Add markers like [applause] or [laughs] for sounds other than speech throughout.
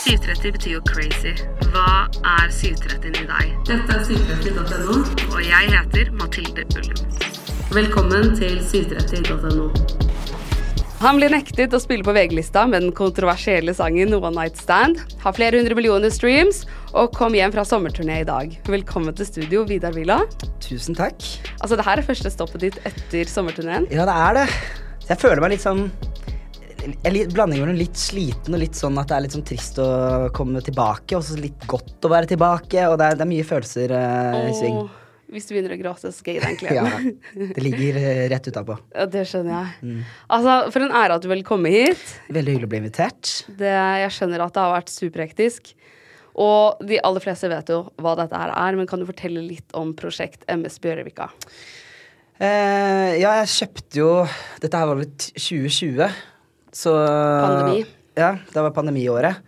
730 betyr jo crazy. Hva er 730 i deg? Dette er 730.no. Og jeg heter Mathilde Ullum. Velkommen til 730.no. Han ble nektet å spille på VG-lista med den kontroversielle sangen One Night Stand, har flere hundre millioner streams og kom hjem fra sommerturné i dag. Velkommen til studio, Vidar Villa. Tusen takk. Altså, det her er første stoppet ditt etter sommerturneen. Ja, det er det. Jeg føler meg litt sånn litt, blanding mellom litt sliten og litt sånn at det er litt sånn trist å komme tilbake, og så litt godt å være tilbake, og det er, det er mye følelser uh, i sving. Hvis du begynner å gråte, så skal jeg gi deg [laughs] en klem. Ja, det ligger uh, rett utapå. [laughs] Ja, det skjønner jeg. Altså, For en ære at du vil komme hit. Veldig hyggelig å bli invitert. Det, jeg skjønner at det har vært superhektisk. Og de aller fleste vet jo hva dette her er, men kan du fortelle litt om prosjekt MS Bjørvika? Eh, ja, jeg kjøpte jo Dette her var vel 2020, så Pandemi. Ja, det var pandemiåret.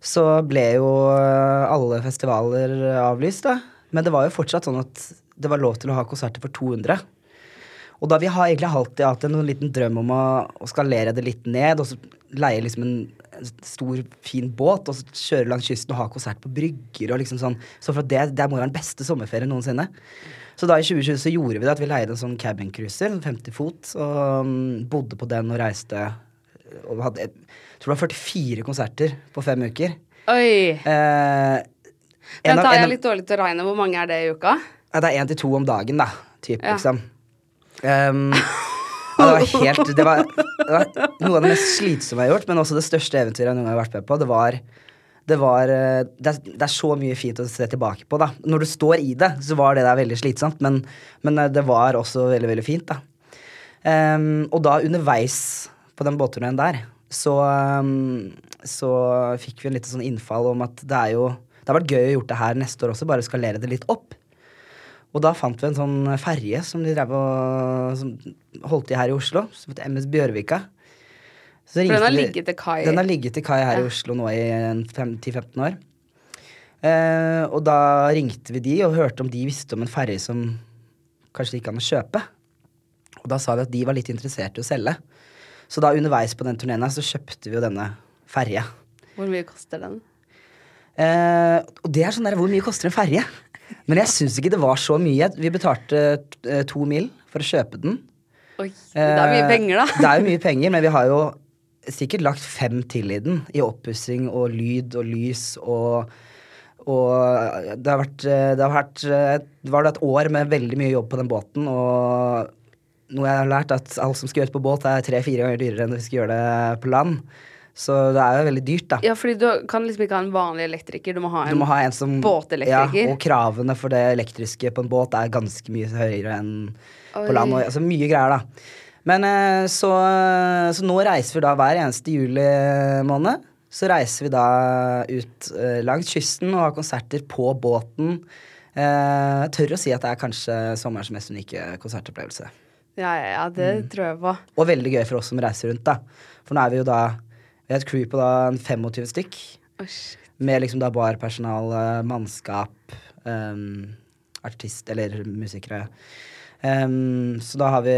Så ble jo eh, alle festivaler avlyst, da. Men det var jo fortsatt sånn at det var lov til å ha konserter for 200. Og da vi har egentlig alltid hatt en liten drøm om å, å skalere det litt ned, og så leie liksom en, en stor, fin båt, og så kjøre langs kysten og ha konsert på brygger og liksom sånn. Så for det, det må jo være den beste sommerferien noensinne. Så da i 2020 så gjorde vi det at vi leide en sånn cabincruiser, 50 fot, og um, bodde på den og reiste og hadde, jeg tror det var 44 konserter på fem uker. Oi! Eh, Den tar jeg litt dårlig til å regne. Hvor mange er det i uka? det er én til to om dagen, da. Typ, Ja. liksom. Um, ja, det var helt det var, det var noe av det mest slitsomme jeg har gjort, men også det største eventyret jeg noen gang har vært med på. Det var det, var, eh, det, er, det er så mye fint å se tilbake på. da Når du står i det, så var det der veldig slitsomt, men, men eh, det var også veldig veldig fint. da Um, og da underveis på den båtturneen der, så, um, så fikk vi en lite sånn innfall om at det er jo Det har vært gøy å gjort det her neste år også, bare skalere det litt opp. Og da fant vi en sånn ferje som de drev og som holdt i her i Oslo, som het MS Bjørvika. Så For den har ligget til kai. Den har ligget til kai her Ja. i Oslo nå i 10-15 år. Eh, og da ringte vi de og hørte om de visste om en ferje som kanskje det gikk an å kjøpe. Og da sa vi at de var litt interessert i å selge. Så da underveis på den turneen her så kjøpte vi jo denne ferja. Hvor mye koster den? Eh, og det er sånn der, hvor mye koster en ferje? Men jeg syns ikke det var så mye. Vi betalte eh, to mil for å kjøpe den. Oi, det er mye Eh, penger, da. Det er jo mye penger, men vi har jo sikkert lagt fem til i den. I oppussing og lyd og lys og og det har vært eh, Det har vært Var Det et år med veldig mye jobb på den båten, og noe jeg har lært, at alt som skal gjøres på båt, er tre-fire ganger dyrere enn hvis vi skal gjøre det på land. Så det er jo veldig dyrt, da. Ja, fordi du kan liksom ikke ha en vanlig elektriker. Du må ha en, må ha en som båtelektriker. Ja, og kravene for det elektriske på en båt er ganske mye høyere enn Oi. på land. Altså mye greier, da. Men eh, så, så nå reiser vi da hver eneste juli måned. Så reiser vi da ut eh, langs kysten og har konserter på båten. Eh, jeg tør å si at det er kanskje sommerens mest unike konsertopplevelse. Ja, ja, ja, det Mm. tror jeg på. Og veldig gøy for oss som reiser rundt, da. For nå er vi jo da Vi er et crew på da en 25 stykk. Oh. Med liksom da barpersonal, mannskap, um, artist eller musikere. Um, så da har vi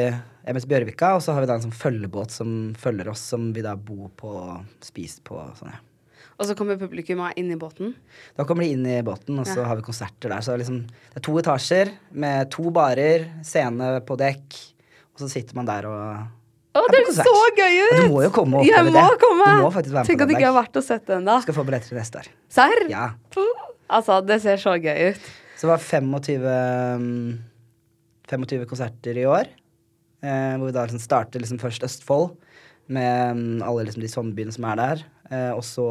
MS Bjørvika, og så har vi da en sånn følgebåt som følger oss, som vi da bor på og spiser på. Sånn, ja. Og så kommer publikum inn i båten. Da kommer de inn i båten, og så Ja. har vi konserter der. Så liksom, det er to etasjer med to barer, scene på dekk, og så sitter man der og Å, det er så gøy ut! Ja, du må jo komme og oppleve må det. komme! Du må faktisk være med Tenk at jeg ikke har vært og sett det ennå. Skal få billetter til neste år. Serr? Ja. Altså, det ser så gøy ut. Så det var 25, um, 25 konserter i år. Eh, hvor vi da liksom starter liksom først Østfold, med um, alle liksom de sommerbyene som er der. Eh, og så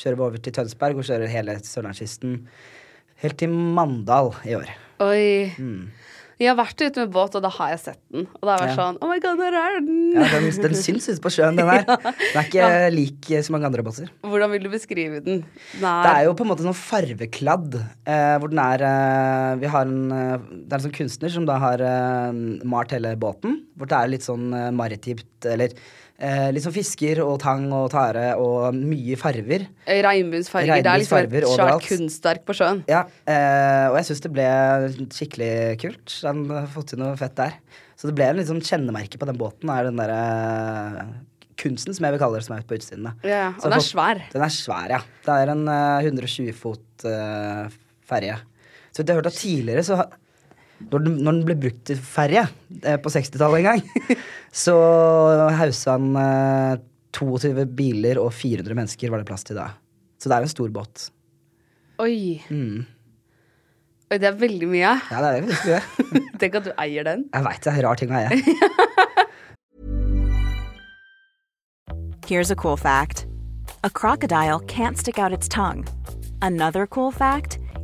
kjører vi over til Tønsberg og kjører hele Sørlandskysten. Helt til Mandal i år. Oi. Mm. Jeg har vært ute med båt, og da har jeg sett den. Og da har jeg vært Ja. sånn Oh my god, der er den! Ja, den, den syns ute på sjøen, den her. [laughs] Den er ikke lik så mange andre båter. Hvordan vil du beskrive den? Den Det er jo på en måte sånn farvekladd, eh, hvor den er eh, Vi har en eh, Det er en sånn kunstner som da har eh, malt hele båten. Hvor det er litt sånn eh, maritimt, eller eh, sånn fisker og tang og tare og mye farver. Regnbuensfarger. Det er liksom et svært kunstverk på sjøen. Ja, eh, og jeg syns det ble skikkelig kult. Den har fått til noe fett der. Så det ble en sånn kjennemerke på den båten, er den derre kunsten, som jeg vil kalle det, som er ute på utsiden. da. Ja, og den er svær. Den er svær, ja. Det er en eh, 120 fot uh, ferje. Så jeg har hørt at tidligere så når den, når den ble brukt til ferje eh, på 60-tallet en gang, [laughs] så hausa han eh, 22 biler og 400 mennesker var det plass til da. Så det er en stor båt. Oi. Mm. Oi, det er veldig mye. Ja, det er det vi. [laughs] Tenk at du eier den. Jeg veit det er rar ting å eie. [laughs] Here's a cool fact a crocodile can't stick out its tongue. Another cool fact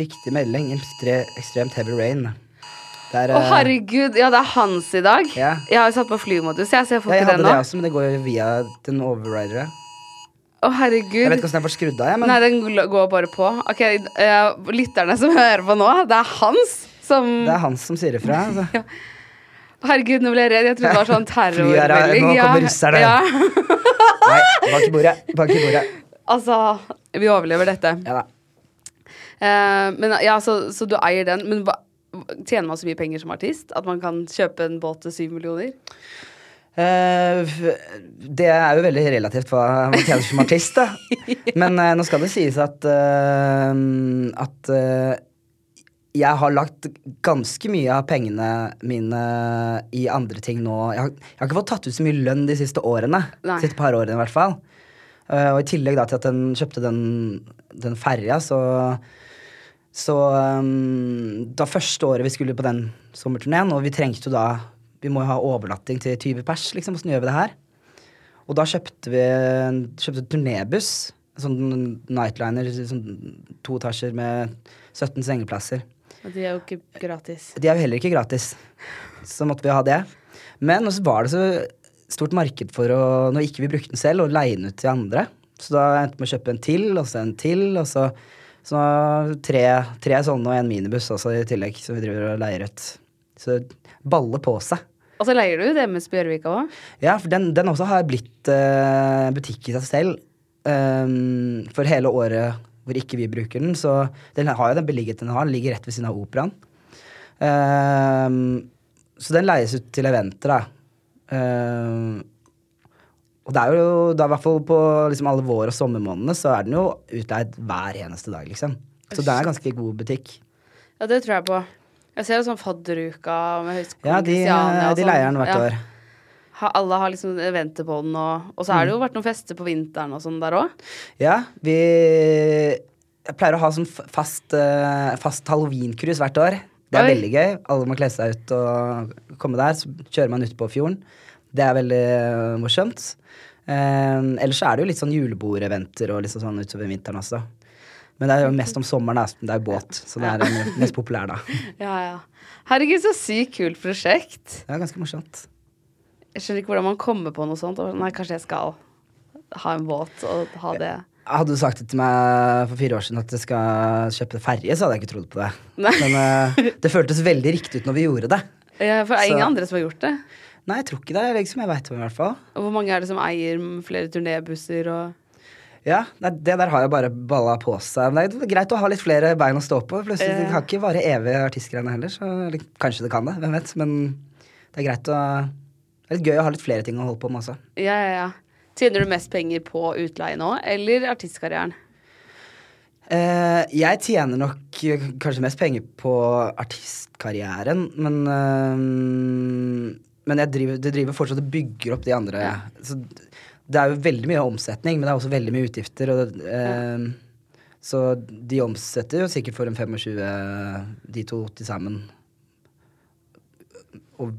Viktig melding. Ekstre, ekstremt heavy rain. Å, oh, herregud. Ja, det er hans i dag. Yeah. Jeg har jo satt på flymodus, jeg, så jeg får ja, jeg ikke hadde den det også, men det går jo via den overridere. Å, herregud. Jeg vet ikke hvordan jeg får skrudd av, jeg, men Nei, den går bare på. Ok, uh, Lytterne som [laughs] hører på nå, det er hans som det er hans som sier ifra. Altså. [laughs] Herregud, nå ble jeg redd. Jeg trodde det var sånn [laughs] terrormelding. nå Ja, kommer russerne. Ja. Nei, bak i bordet. Bak i bordet. altså, vi overlever dette. Ja da. Eh, men ja, så, så du eier den. Men hva, tjener man så mye penger som artist at man kan kjøpe en båt til syv millioner? Uh, det er jo veldig relativt hva man tjener som artist, da. [laughs] Men uh, nå skal det sies at At jeg har lagt ganske mye av pengene mine i andre ting nå. Jeg har, jeg har ikke fått tatt ut så mye lønn de siste årene. Nei. Siste par årene, i hvert fall. Og i tillegg da til at den kjøpte den, den ferja, så så um, da første året vi skulle på den sommerturneen, og vi trengte jo da Vi må jo ha overnatting til 20 pers, liksom. Åssen gjør vi det her? Og da kjøpte vi en- kjøpte turnébuss. Sånn nightliner, sånn to etasjer med 17 sengeplasser. Og de er jo ikke gratis. De er jo heller ikke gratis. Så måtte vi ha det. Men så var det så stort marked for å, når ikke vi brukte den selv, å leie den ut til andre. Så da endte vi med å kjøpe en til, og så en til, og så, så tre, tre sånne og en minibuss også i tillegg, som vi driver og leier ut. Så baller på seg. Og så leier du ut MS Bjørvika òg. Ja, for den, den også har blitt uh, butikk i seg selv. Um, for hele året hvor ikke vi bruker den. Så den har jo den beliggenheten den har. Den ligger rett ved siden av operaen. Um, så den leies ut til eventer, da. Ehm, og det er jo da i hvert fall på liksom alle vår- og sommermånedene så er den jo utleid hver eneste dag, liksom. Så det er ganske god butikk. Ja, det tror jeg på. Jeg ser jo sånn fadderuka med Høgskolen Ja, de, Kristiania og de sånn. leier den hvert Ja. år. Ha, alle har liksom eventer på den, og, og så har det jo vært noen fester på vinteren og sånn der òg. Ja, vi jeg pleier å ha sånn f- fast, uh, fast halloween-cruise hvert år. Det er Oi. veldig gøy. Alle må kle seg ut og komme der. Så kjører man ut på fjorden. Det er veldig eh, morsomt. Um, ellers så er det jo litt sånn julebordeventer og liksom sånn utover vinteren også. Men det er jo mest om sommeren, da. Det er jo båt, så det er ja. mest populær da. [laughs] Ja, ja. Herregud, så sykt kult prosjekt. Det er ganske morsomt. Jeg skjønner ikke hvordan man kommer på noe sånt. Nei, kanskje jeg skal ha en båt og ha det. Hadde du sagt det til meg for fire år siden at jeg skal kjøpe ferje, så hadde jeg ikke trodd på det. Nei. Men uh, det føltes veldig riktig ut når vi gjorde det. Ja, for det er Så- ingen andre som har gjort det. Nei, jeg tror ikke det. Liksom jeg vet om, i hvert fall. Og hvor mange er det som eier flere turnébusser og Ja, nei, Det der har jo bare balla på seg. Men det er greit å ha litt flere bein å stå på. Plutselig, Det kan ikke vare evig artistgreiene heller. Så, eller, kanskje det kan det, hvem vet. Men det er greit å Det er litt gøy å ha litt flere ting å holde på med også. Ja, ja, ja. Tjener du mest penger på utleie nå, eller artistkarrieren? Eh, jeg tjener nok eh, kanskje mest penger på artistkarrieren, men eh, Men driver, det driver fortsatt og bygger opp de andre. Så det er jo veldig mye omsetning, men det er også veldig mye utgifter. Og, eh, ja. Så de omsetter jo sikkert for en 25, de to til sammen. Og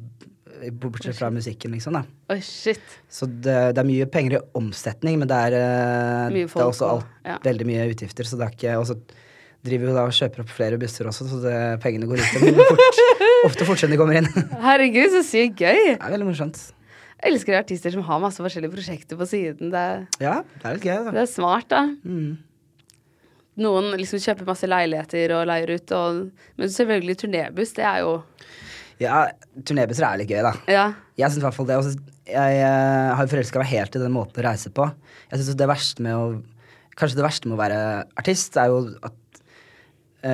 bortsett fra musikken, liksom, da. Oi, shit. Så det, det er mye penger i omsetning, men det er, eh, det er også alt, ja. veldig mye utgifter. Så det er ikke Og så driver vi da og kjøper opp flere busser også, så det, pengene går ut. [laughs] Fort, ofte fortsatt de kommer inn. Herregud, så sykt gøy. Det er veldig morsomt. Jeg elsker artister som har masse forskjellige prosjekter på siden. Det, er- Ja, det er litt gøy, da. det er smart, da. Mm. Noen liksom kjøper masse leiligheter og leier ut, og, men selvfølgelig turnébuss, det er jo Ja, turnébusser er litt gøy, da. Ja. Jeg syns i hvert fall det. Også, jeg jeg har forelska meg helt i den måten å reise på. Jeg synes det verste med å Kanskje det verste med å være artist er jo at eh,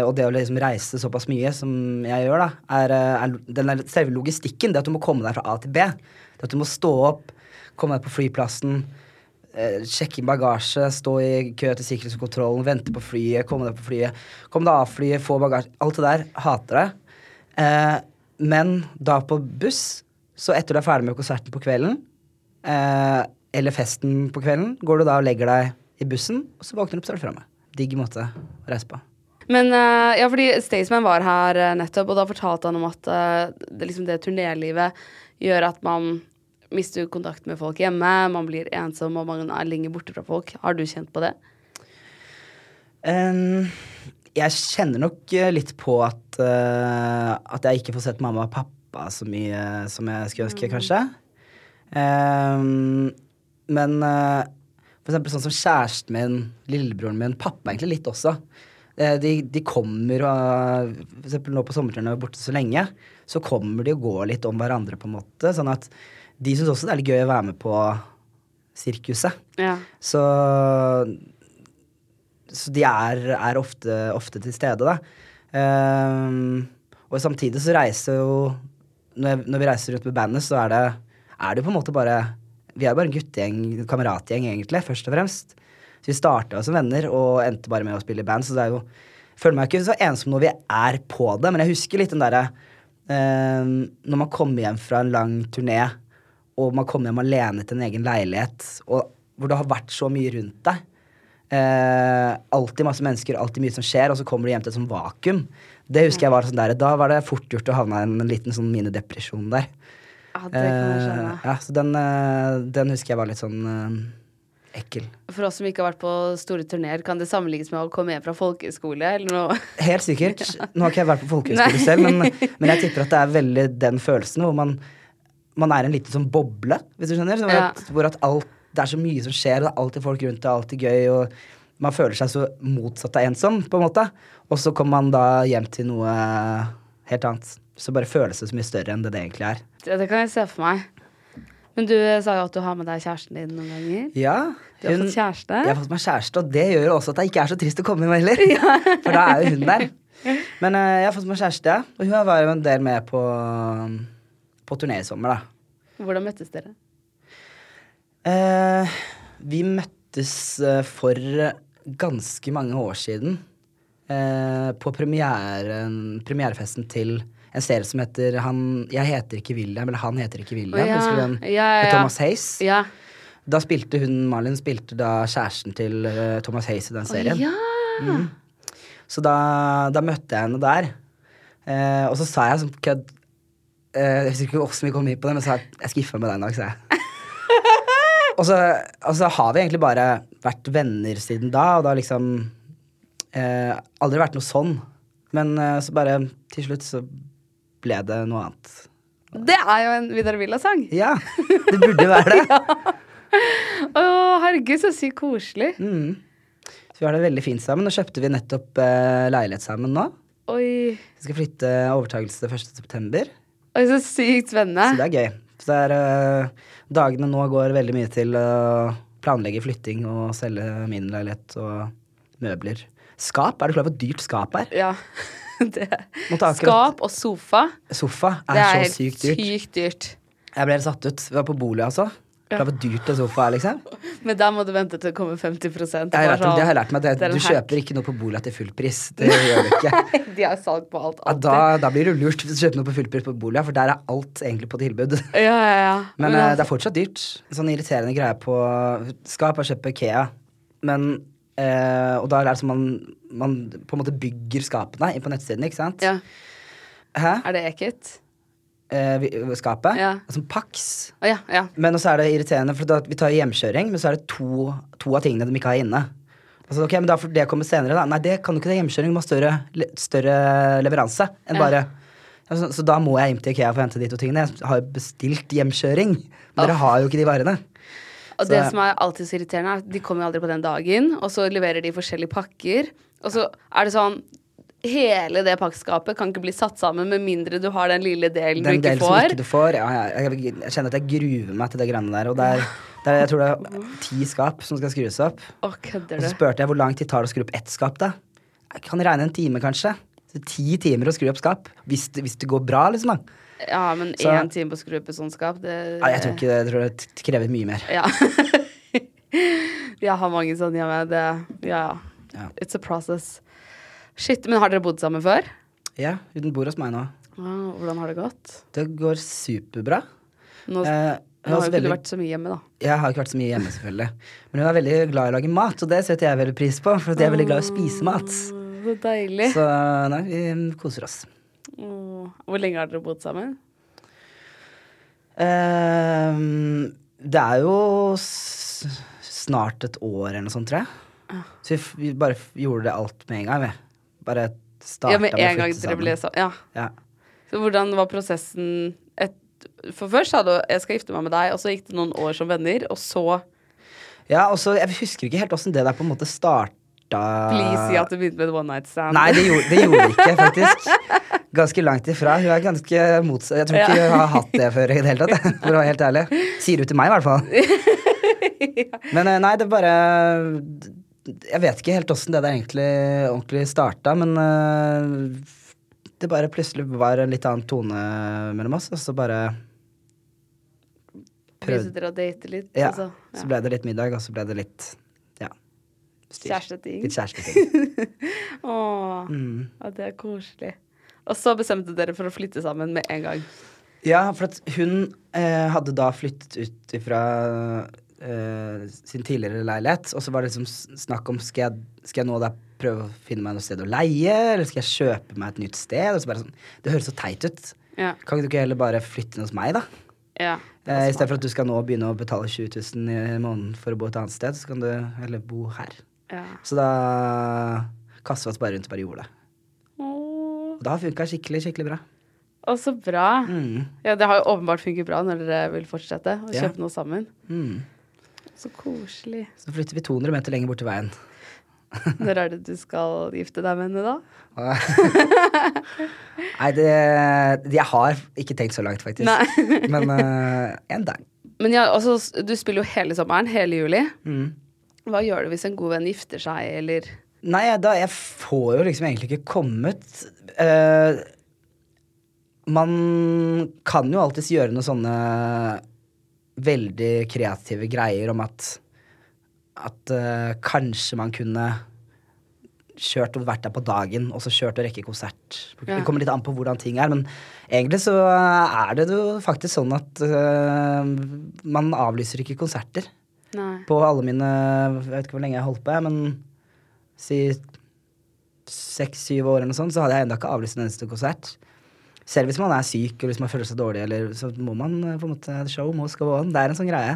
Og det å liksom reise såpass mye som jeg gjør, da, er, eh, er den der selve logistikken. Det at du må komme deg fra A til B. Det at du må stå opp, komme deg på flyplassen, eh, sjekke inn bagasje, stå i kø til sikkerhetskontrollen, vente på flyet, komme deg på flyet, komme deg av flyet, få bagasje Alt det der hater jeg. Eh, men da på buss, så etter du er ferdig med konserten på kvelden, eh, eller festen på kvelden, går du da og legger deg i bussen, og så våkner du opp, så er du. Digg måte å reise på. Men uh, ja, fordi Staysman var her eh, nettopp, og da fortalte han om at eh, det, liksom det turnélivet gjør at man mister kontakt med folk hjemme, man blir ensom og man er lenger borte fra folk. Har du kjent på det? Um, jeg kjenner nok litt på at, at jeg ikke får sett mamma og pappa så mye som jeg skulle ønske, kanskje. Um, men uh, for eksempel sånn som kjæresten min, lillebroren min, pappa egentlig litt også. Eh, De, de kommer og For eksempel nå på sommerturene og borte så lenge, så kommer de og går litt om hverandre, på en måte. Sånn at de syns også det er litt gøy å være med på sirkuset. Ja. Så, så de er, er ofte, ofte til stede, da. Um, og samtidig så reiser jo når, jeg, når vi reiser rundt med bandet, så er det, er det jo på en måte bare Vi er bare en guttegjeng, kameratgjeng, egentlig, først og fremst. Så vi starta som venner og endte bare med å spille i band, så det er jo Føler meg ikke så ensom når vi er på det, men jeg husker litt den derre eh, Når man kommer hjem fra en lang turné, og man kommer hjem alene til en egen leilighet, og hvor det har vært så mye rundt deg. Eh, alltid masse mennesker, alltid mye som skjer, og så kommer du hjem til et sånt vakuum. Det husker jeg var sånn der, Da var det fort gjort å havne i en liten sånn minidepresjon der. ja, det kan jeg skjønne. Eh, ja, så den, eh, den husker jeg var litt sånn eh, ekkel. For oss som ikke har vært på store turneer, kan det sammenlignes med å komme hjem fra folkehøyskole eller noe? [laughs] Helt sikkert. Nå har ikke jeg vært på folkehøyskole selv, men, men jeg tipper at det er veldig den følelsen hvor man, man er en liten sånn boble, hvis du skjønner. Hvor, Ja. at, hvor at alt, det er så mye som skjer, det er alltid folk rundt, det er alltid gøy, og man føler seg så motsatt av ensom, på en måte. Og så kommer man da hjem til noe helt annet. Så bare føles det så mye større enn det det egentlig er. Ja, det kan jeg se for meg. Men du sa jo at du har med deg kjæresten din noen ganger. Ja, Du har fått kjæreste? Jeg har fått meg kjæreste, og det gjør jo også at jeg ikke er så trist å komme hjem heller. [laughs] For da er jo hun der. Men uh, jeg har fått meg kjæreste, ja. Og hun var jo en del med på, på turné i sommer, da. Hvordan møttes dere? Uh, vi møttes uh, for ganske mange år siden. Eh, på premieren, premierefesten til en serie som heter han, Jeg heter ikke William, eller Han heter ikke William. Ja. Husker du den? Ja, ja, Med. Thomas Hayes. Ja. Da spilte hun, Malin spilte da kjæresten til uh, Thomas Hayes i den serien. ja. Så da, da møtte jeg henne der. Eh, og så sa jeg som kødd eh, Jeg husker ikke hvordan vi kom inn på det, men sa jeg jeg meg med deg en dag, sa jeg. [laughs] og, så, altså, har vi egentlig bare vært venner siden da, og da liksom eh, aldri vært noe sånn. Men eh, så bare til slutt så ble det noe annet. Det er jo en Vidar Villa-sang. Ja, det burde være det. [laughs] Å, herregud, så sykt koselig. Mm. Så vi har det veldig fint sammen. Nå kjøpte vi nettopp eh, leilighet sammen nå. Oi. Vi skal flytte overtakelse til 1. september. Oi, så sykt spennende. Så det er gøy. Så er eh, Dagene nå går veldig mye til å planlegge flytting og selge min leilighet og møbler. Skap? Er du klar over hvor dyrt skap er? Ja. [laughs] Det. Skap og sofa. Sofa er, Det er så sykt dyrt. sykt dyrt. Jeg ble helt satt ut. Vi var på bolig, altså. Klar over hvor dyrt en sofa er, liksom. [laughs] Men der må du vente til det kommer 50 Det Jeg vet, det har jeg lært meg. Det, det du hack. kjøper ikke noe på bolig til full pris. Det gjør du ikke. [laughs] De har salg på alt. Ja, da, da blir du lurt hvis du kjøper noe på full pris på bolig for der er alt egentlig på tilbud. Ja, ja, ja. Men eh, det er fortsatt dyrt. Sånn irriterende greie på Skap og kjøpe på Ikea, men eh, Og da er det som man, man på en måte bygger skapene inn på nettsiden, ikke sant? ja. Hæ? Er det Eket? Eh, skapet? Ja. Som Pax. Oh, ja, ja. Men også er det irriterende, for da, vi tar hjemkjøring, men så er det to, to av tingene de ikke har inne. Altså, ok, men da får det komme senere, da. Nei, det kan du ikke. Det hjemkjøring. Må ha større, større leveranse enn bare altså, Så da må jeg hjem til Ikea for å hente de to tingene. Jeg har jo bestilt hjemkjøring. Men dere har jo ikke de varene. Og Så- det som er alltid så irriterende, er at de kommer aldri på den dagen, og så leverer de forskjellige pakker, og så er det sånn Hele det pakkskapet kan ikke bli satt sammen med mindre du har den lille delen Den du ikke delen som ikke du får. Ja, ja, jeg, jeg kjenner at jeg gruer meg til det greiene der. Og det er, det er, jeg tror det er ti skap som skal skrus opp. Å, Og så spurte jeg hvor lang tid tar det å skru opp ett skap, da. Jeg kan regne en time, kanskje. Så ti timer å skru opp skap. Hvis, hvis det går bra, liksom. da Ja, men Så- én time på å skru opp et sånt skap, det Nei, jeg tror ikke det. Jeg tror det krever mye mer. Ja. [laughs] jeg har mange sånne hjemme. Det, ja, Ja. It's a process. Shit, men har dere bodd sammen før? Ja, hun bor hos meg nå. Ah, hvordan har det gått? Det går superbra. Nå, Eh, nå har jo ikke du vært så mye hjemme, da. Jeg har ikke vært så mye hjemme, selvfølgelig. Men hun er veldig glad i å lage mat, og det setter jeg veldig pris på. For jeg er veldig glad i å spise mat. Så deilig. Så nei, vi koser oss. Hvor lenge har dere bodd sammen? Ehm, det er jo snart et år eller noe sånt, tror jeg. Så vi, bare gjorde det alt med en gang, vi. Bare starta Ja, med å en flytte sammen. så Ja. Ja. Så hvordan var prosessen et, For først sa du 'jeg skal gifte meg med deg', og så gikk det noen år som venner, og så ja, og så Jeg husker ikke helt åssen det der på en måte starta. Please si at du begynte med et one night stand. Nei, det gjorde, det gjorde ikke, faktisk. [laughs] Ganske langt ifra. Hun er ganske motsatt. Jeg tror ikke Ja. hun har hatt det før i det hele tatt, for å være helt ærlig. Sier hun til meg, i hvert fall. [laughs] Men eh, nei, det bare Jeg vet ikke helt åssen det der egentlig ordentlig starta, men eh, det bare plutselig var en litt annen tone mellom oss, og så bare Prøvde dere å date litt? Ja. altså? Så ble det litt middag, og så ble det litt ja. Kjæresteting? Litt kjæresteting. [laughs] Åh, Mm. det er koselig. Og så bestemte dere for å flytte sammen med en gang. Ja, for at hun eh, hadde da flyttet ut fra sin tidligere leilighet, og så var det liksom snakk om skal jeg, skal jeg nå da prøve å finne meg noe sted å leie, eller skal jeg kjøpe meg et nytt sted? Og så bare sånn, Det høres så teit ut. Ja. Kan du ikke heller bare flytte inn hos meg, da? ja. Eh, I stedet for at du skal nå begynne å betale 20 000 i måneden for å bo et annet sted, så kan du heller bo her. ja. Så da kastet vi oss bare rundt og bare gjorde det. Og det har funka skikkelig, skikkelig bra. Å, så bra. Mm. Ja, det har jo åpenbart funket bra når dere vil fortsette å Ja. kjøpe noe sammen. Mm. Så koselig. Så flytter vi 200 meter lenger bort til veien. [laughs] Når er det du skal gifte deg med henne, da? [laughs] Nei, det, Jeg har ikke tenkt så langt, faktisk. Nei. [laughs] Men uh, en dag. Men ja, altså, du spiller jo hele sommeren, hele juli. Mm. Hva gjør du hvis en god venn gifter seg, eller Nei, da, jeg får jo liksom egentlig ikke kommet Uh, Man kan jo alltids gjøre noen sånne veldig kreative greier om at At uh, kanskje man kunne kjørt og vært der på dagen, og så kjørt og rekke konsert. Det kommer litt an på hvordan ting er, men egentlig så er det jo faktisk sånn at uh, man avlyser ikke konserter Nei. på alle mine Jeg vet ikke hvor lenge jeg har holdt på, men si seks-syv år eller noe sånt, så hadde jeg ennå ikke avlyst en eneste konsert. Selv hvis man er syk eller hvis man føler seg dårlig, eller, så må man eh, på en måte show må go on. Det er en sånn greie.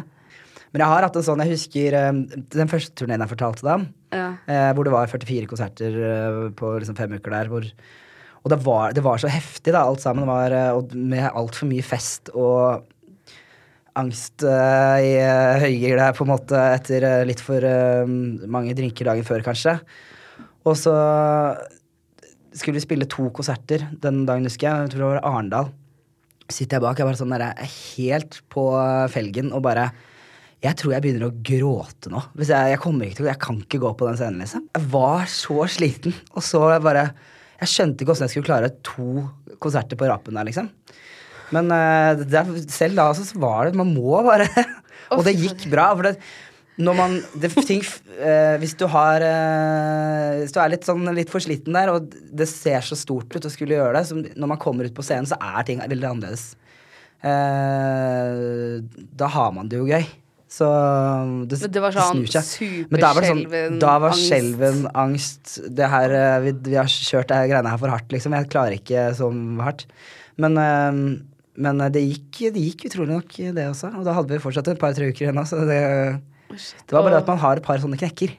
Men jeg har hatt en sånn Jeg husker eh, den første turneen jeg fortalte deg om, Ja. eh, hvor det var 44 konserter på liksom fem uker der. Hvor, og det var, det var så heftig, da, alt sammen. Var, og med altfor mye fest og angst uh, i uh, høygir der, på en måte, etter uh, litt for mange drinker dagen før, kanskje. Og så skulle vi spille to konserter den dagen, husker jeg. Jeg tror det var Arendal. sitter jeg bak, jeg er bare sånn der, jeg er helt på felgen og bare jeg tror jeg begynner å gråte nå. Hvis jeg, jeg kommer ikke til Jeg kan ikke gå på den scenen, liksom. Jeg var så sliten, og så bare Jeg skjønte ikke åssen jeg skulle klare to konserter på rapen der, liksom. Men eh, det, er- selv da så var det Man må bare [laughs] Og det gikk bra. For det, når man det, ting, eh, Hvis du har eh, Hvis du er litt sånn litt for sliten der, og det ser så stort ut å skulle gjøre det, så når man kommer ut på scenen, så er ting veldig annerledes. Eh, da har man det jo gøy. Så det, Men det var sånn snur seg. Men da var det sånn, da var angst. skjelven, angst Det her, eh, vi, vi har kjørt det greiene her for hardt, liksom. Jeg klarer ikke så hardt. Men, eh, men eh, det, gikk, det gikk utrolig nok, det også. Og da hadde vi fortsatt et par-tre uker igjen. Så det, det var bare at man har et par sånne knekker.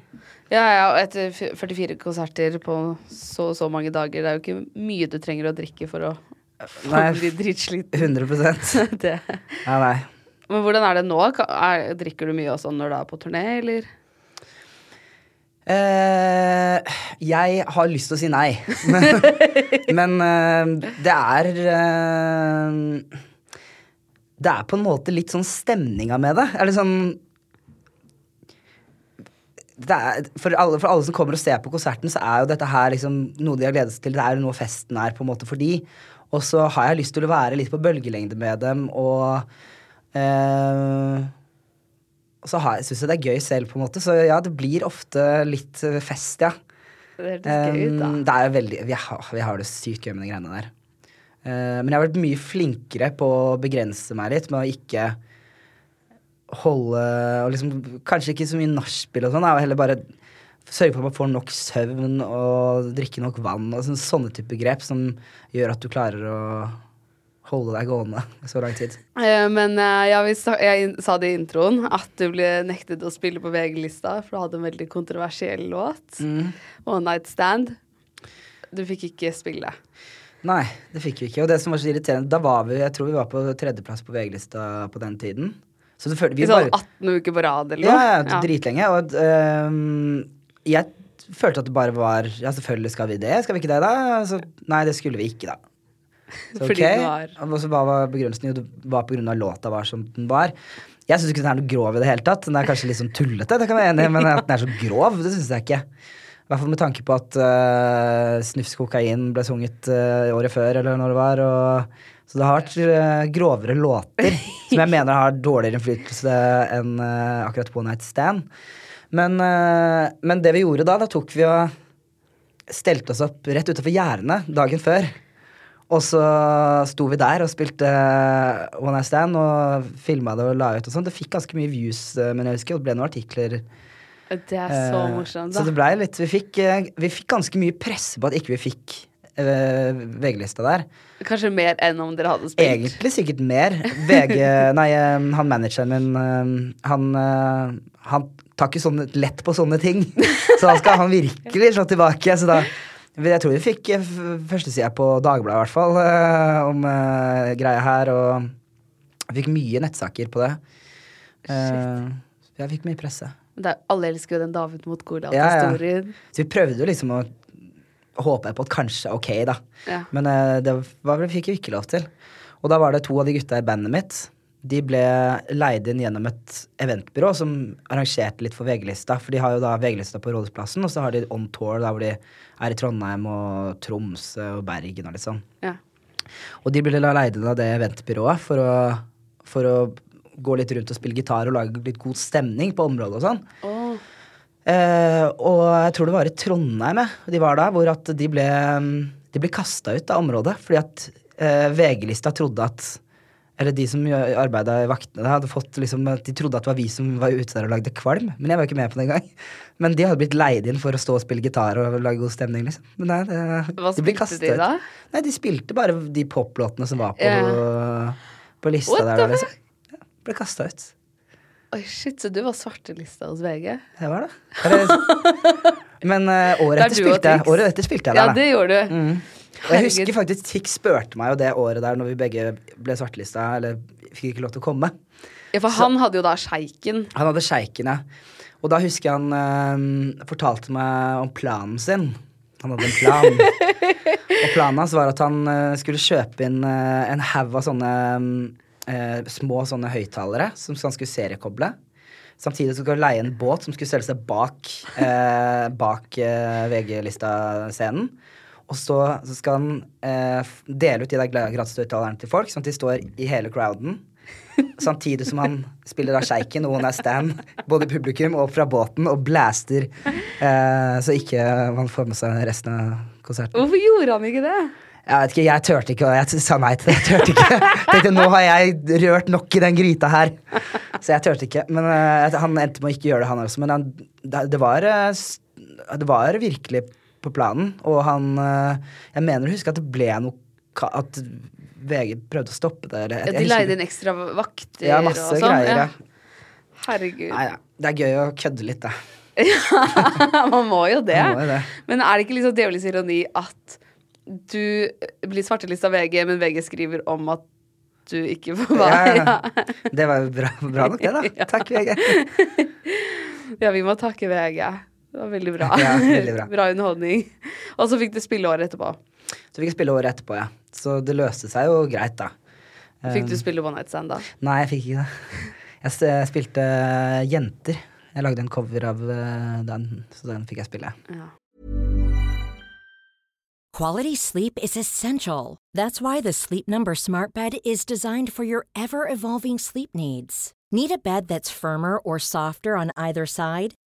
Ja, ja, og etter 44 konserter på så og så mange dager, det er jo ikke mye du trenger å drikke for å, Nei, bli dritsliten. [laughs] 100 [laughs] Det. Ja, nei. Men hvordan er det nå? Er, drikker du mye også når du er på turné, eller? Eh, jeg har lyst til å si nei. Men uh, det er uh, Det er på en måte litt sånn stemninga med det. Er det sånn det er, for, alle, for alle som kommer og ser på konserten, så er jo dette her liksom noe de har gledet seg til. Det er jo noe festen er på en måte for de. Og så har jeg lyst til å være litt på bølgelengde med dem og eh, og så syns jeg det er gøy selv, på en måte. Så ja, det blir ofte litt eh, fest, ja. Det hørtes gøy. Um, det er veldig vi har, vi har det sykt gøy med de greiene der. Uh, men jeg har vært mye flinkere på å begrense meg litt med å ikke holde og liksom, Kanskje ikke så mye nachspiel og sånn, og heller bare sørge for at man får nok søvn og drikke nok vann og sånne, sånne type grep som gjør at du klarer å holde deg gående så lang tid. Eh, Men eh, ja, vi sa, jeg sa det i introen, at du ble nektet å spille på VG-lista, for du hadde en veldig kontroversiell låt. Mm. One Night Stand. Du fikk ikke spille. Nei, det fikk vi ikke. Og det som var så irriterende, da var vi Jeg tror vi var på tredjeplass på VG-lista på den tiden. Så det følte vi I sånn bare 18 uker på rad eller Ja, noe. ja, dritlenge. Og øhm, jeg følte at det bare var Ja, selvfølgelig skal vi det. Skal vi ikke det, da? Altså, nei, det skulle vi ikke, da. Så, [laughs] Fordi ok. den var- Og så hva var begrunnelsen? Jo, det var av låta var som den var. Jeg syns ikke den er noe grov i det hele tatt. Den er kanskje litt sånn tullete, det kan jeg være enig i, men at den er så grov, det syns jeg ikke. I hvert fall med tanke på at uh, Snufs kokain ble sunget uh, året før, eller når det var. Og, så det har vært uh, grovere låter [laughs] som jeg mener har dårligere innflytelse enn uh, akkurat One Night Stand. Men, men det vi gjorde da, da tok vi og stelte oss opp rett utenfor gjerdene dagen før. Og så sto vi der og spilte One Night Stand og filma det og la ut og sånn. Det fikk ganske mye views, øh, men jeg husker, og det ble noen artikler. Det er så Eh, morsomt, Så det ble litt Vi fikk, eh, vi fikk ganske mye presse på at ikke vi fikk eh, VG-lista der. Kanskje mer enn om dere hadde spilt. Egentlig sikkert mer. VG [laughs] Nei, eh, han manageren min, eh, han, eh, han tar ikke sånn lett på sånne ting. [laughs] Så da skal han virkelig slå tilbake. Så da Jeg tror vi fikk eh, førstesida på Dagbladet, i hvert fall, eh, om uh, greia her. Og jeg fikk mye nettsaker på det. Uh, jeg fikk mye presse. Det er, alle elsker jo den David mot Ja, ja. Så vi prøvde jo liksom å håpe på at kanskje ok, da. Ja. Men uh, det var, fikk vi ikke lov til. Og da var det to av de gutta i bandet mitt. De ble leid inn gjennom et eventbyrå som arrangerte litt for VG-lista. For de har jo da VG-lista på Rådhusplassen, og så har de On Tour der hvor de er i Trondheim og Tromsø og Bergen og litt sånn. Ja. Og de ble leid inn av det eventbyrået for å, for å gå litt rundt og spille gitar og lage litt god stemning på området og sånn. Oh. Eh, og jeg tror det var i Trondheim de var da, hvor at de ble, de ble kasta ut av området. Fordi at eh, VG-lista trodde at Eller de som arbeida i vaktene, hadde fått liksom De trodde at det var vi som var ute der og lagde kvalm. Men jeg var ikke med på det engang. [laughs] Men de hadde blitt leid inn for å stå og spille gitar og lage god stemning, liksom. Men nei, det, Hva de spilte kastet de da? Nei, de spilte bare de poplåtene som var på, yeah. på lista What der. liksom. ja, ble kasta ut. Oi, shit, så du var svartelista hos VG? Jeg var det. [laughs] Men uh, året etter spilte Året etter spilte jeg Ja, der, da. det gjorde du. Mm. Jeg husker faktisk Tix spurte meg jo det året der når vi begge ble svartelista, eller fikk ikke lov til å komme. Ja, for han hadde jo da sjeiken. Han hadde sjeiken, ja. Og da husker jeg han øh, fortalte meg om planen sin. Han hadde en plan. [laughs] og planen hans var at han øh, skulle kjøpe inn øh, en haug av sånne små sånne høyttalere som han skulle seriekoble. Samtidig skulle han leie en båt som skulle stelle seg bak, bak VG-lista-scenen. Og så, så skal han eh, dele ut de der gratisuttalerne til folk, sånn at de står i hele crowden. Samtidig som han spiller av sjeiken og hun er Stand, både i publikum og fra båten, og blaster, eh, så ikke man får med seg resten av konserten. Hvorfor gjorde han ikke det? Jeg vet ikke, jeg turte ikke, og jeg sa nei til det. Jeg turte ikke. Tenkte, nå har jeg rørt nok i den gryta her. Så jeg turte ikke. Men eh, han endte med å ikke gjøre det, han også. Men han, det, det, var, eh, det var virkelig på planen, og han eh, Jeg mener å huske at det ble noe At VG prøvde å stoppe det. Ja, de leide inn ekstra vakter Ja, masse og sånn? greier. ja. Ja. Herregud. Nei, ja. Det er gøy å kødde litt, ja, [laughs] Man må jo det. Må det. Men er det ikke liksom djevelens ironi at du blir svartelista av VG, men VG skriver om at du ikke får Ja, være ja. Det var jo bra, bra nok, det, da. [laughs] Ja. Takk, VG. [laughs] Ja, vi må takke VG. Det var veldig bra. [laughs] Ja, veldig bra. [laughs] bra underholdning. Og så fikk du spille året etterpå. Så fikk jeg spille året etterpå, ja. Så det løste seg jo greit, da. Fikk du Um, spille One Night Stand da? Nei, jeg fikk ikke det. [laughs] Jeg spilte Jenter. Jeg lagde en cover av eh, den, så den fikk jeg spille. Ja. Quality sleep is essential. That's why the Sleep Number Smart Bed is designed for your ever evolving sleep needs. Need a bed that's firmer or softer on either side?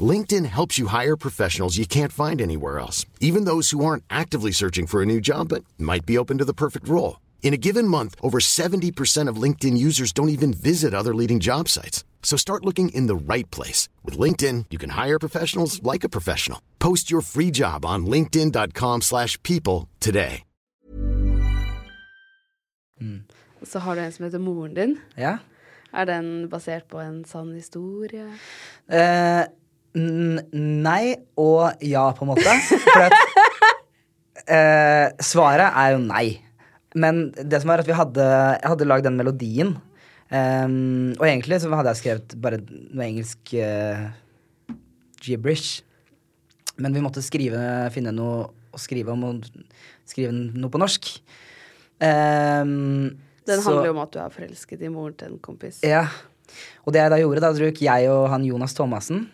LinkedIn helps you hire professionals you can't find anywhere else, even those who aren't actively searching for a new job but might be open to the perfect role. In a given month, over 70% of LinkedIn users don't even visit other leading job sites. So start looking in the right place. With LinkedIn, you can hire professionals like a professional. Post your free job on linkedin.com/people slash people today. Og så har du en som heter Moren din. Ja. Er den basert på en sann historie? Eh, n nei og ja, på en måte. For at, [laughs] eh, svaret er jo nei. Men det som var at vi hadde Jeg hadde lagd den melodien. Um, og egentlig så hadde jeg skrevet bare noe engelsk uh, gibberish. Men vi måtte skrive, finne noe å skrive om og skrive noe på norsk. Um, Den så- handler jo om at du er forelsket i moren til en kompis. ja. Og det jeg da gjorde, da druk jeg og han Jonas Thomassen,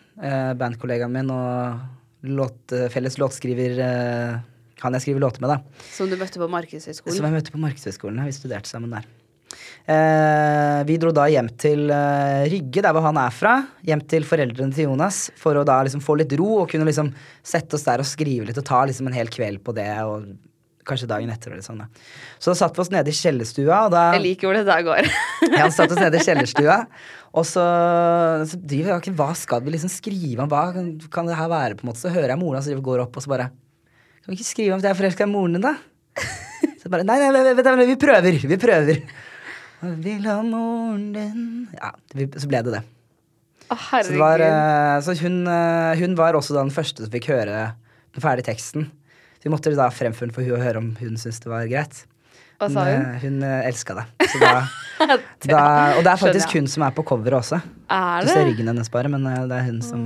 bandkollegaen min og låt, eh, felles låtskriver eh, Han jeg skriver låter med, da. Som du møtte på Som jeg møtte på Markedshøgskolen. ja, Vi studerte sammen der. Eh, vi dro da hjem til eh, Rygge, der hvor han er fra. Hjem til foreldrene til Jonas for å da liksom få litt ro og kunne liksom sette oss der og skrive litt og ta liksom en hel kveld på det. og Kanskje dagen etter. eller sånn da. Så da satt vi oss nede i kjellerstua. Og da, Jeg liker hvor det der går. [laughs] ja, satt oss nede i [laughs] kjellerstua, og så, så driver jeg Hva skal vi liksom skrive om? Hva kan, kan det her være? på en måte? Så hører jeg moren hans drive går opp, og så bare Kan vi ikke skrive om at jeg er forelska i moren din, da? [laughs] Så bare Nei, nei, vet du vi prøver. Vi prøver. Vil ha moren din Ja, så ble det det. Å, Så, det var, herregud. eh, så hun, eh, hun var også den første som fikk høre den ferdige teksten. Så vi måtte da fremføre den for hun å høre om hun syntes det var greit. Hva sa hun? hun? eh, Hun eh, elska det. Så da, [laughs] da, og det er faktisk hun som er på coveret også. Er Du ser ryggen hennes bare, men eh, det er hun som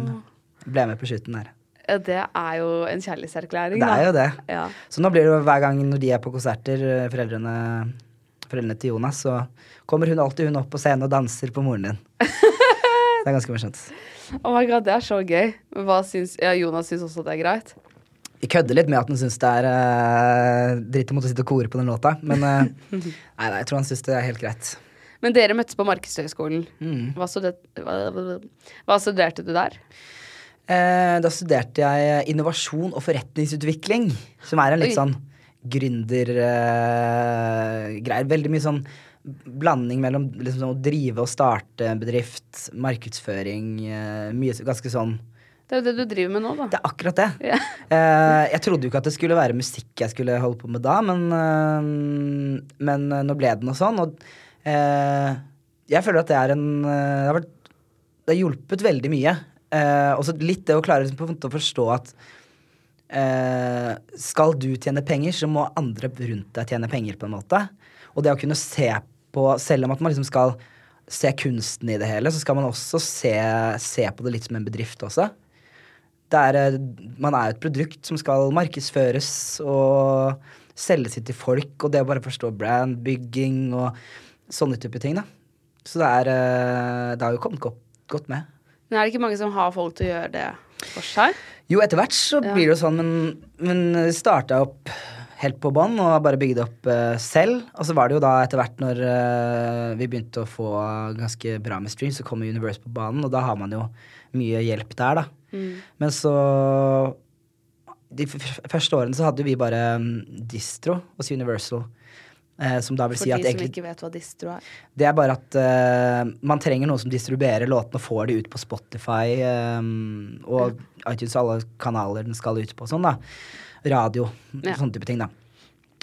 ble med på shooten der. Ja, det er jo en kjærlighetserklæring, Det er jo det. Ja. Så nå blir det jo hver gang når de er på konserter, foreldrene, foreldrene til Jonas, så kommer hun alltid hun opp på scenen og danser på moren din. [laughs] Det er ganske morsomt. Oh my god, det er så gøy. Syns ja, Jonas syns også det er greit? Vi kødder litt med at han syns det er uh, dritt å måtte sitte og kore på den låta, men eh, [laughs] nei, nei, jeg tror han syns det er helt greit. Men dere møttes på Markedshøgskolen. Mm. Hva, hva, hva studerte du der? Eh, da studerte jeg innovasjon og forretningsutvikling, som er en litt Oi. sånn gründergreier. Eh, Veldig mye sånn blanding mellom liksom, sånn å drive og starte bedrift, markedsføring, eh, mye ganske sånn Det er jo det du driver med nå, da. Det er akkurat det. Ja. uh, jeg trodde jo ikke at det skulle være musikk jeg skulle holde på med da, men, uh, men eh, nå ble det noe sånn. Og uh, jeg føler at det er en Det har, vært, det har hjulpet veldig mye. Eh, og så litt det å klare liksom, å forstå at skal du tjene penger, så må andre rundt deg tjene penger, på en måte. Og det å kunne se på, selv om at man liksom skal se kunsten i det hele, så skal man også se, se på det litt som en bedrift også er, man er jo et produkt som skal markedsføres og selges til folk, og det å bare forstå brandbygging og sånne type ting, da. Så det er eh, Det har jo kommet godt, godt med. Men er det ikke mange som har folk til å gjøre det for seg? Jo, etter hvert så blir det jo sånn, men, men starta opp helt på bånn og bare bygde opp eh, selv. Og så var det jo da etter hvert når eh, vi begynte å få ganske bra med streams, så kom Universe på banen, og da har man jo mye hjelp der, da. Mm. Men så De første årene så hadde vi bare mm, distro hos Universal. Eh, som da vil For si de som egentlig ikke vet hva distro er. Det er bare at eh, man trenger noen som distribuerer låtene og får de ut på Spotify eh, og iTunes og alle kanaler den skal ut på og sånn, da. Radio, Ja. sånne type ting, da.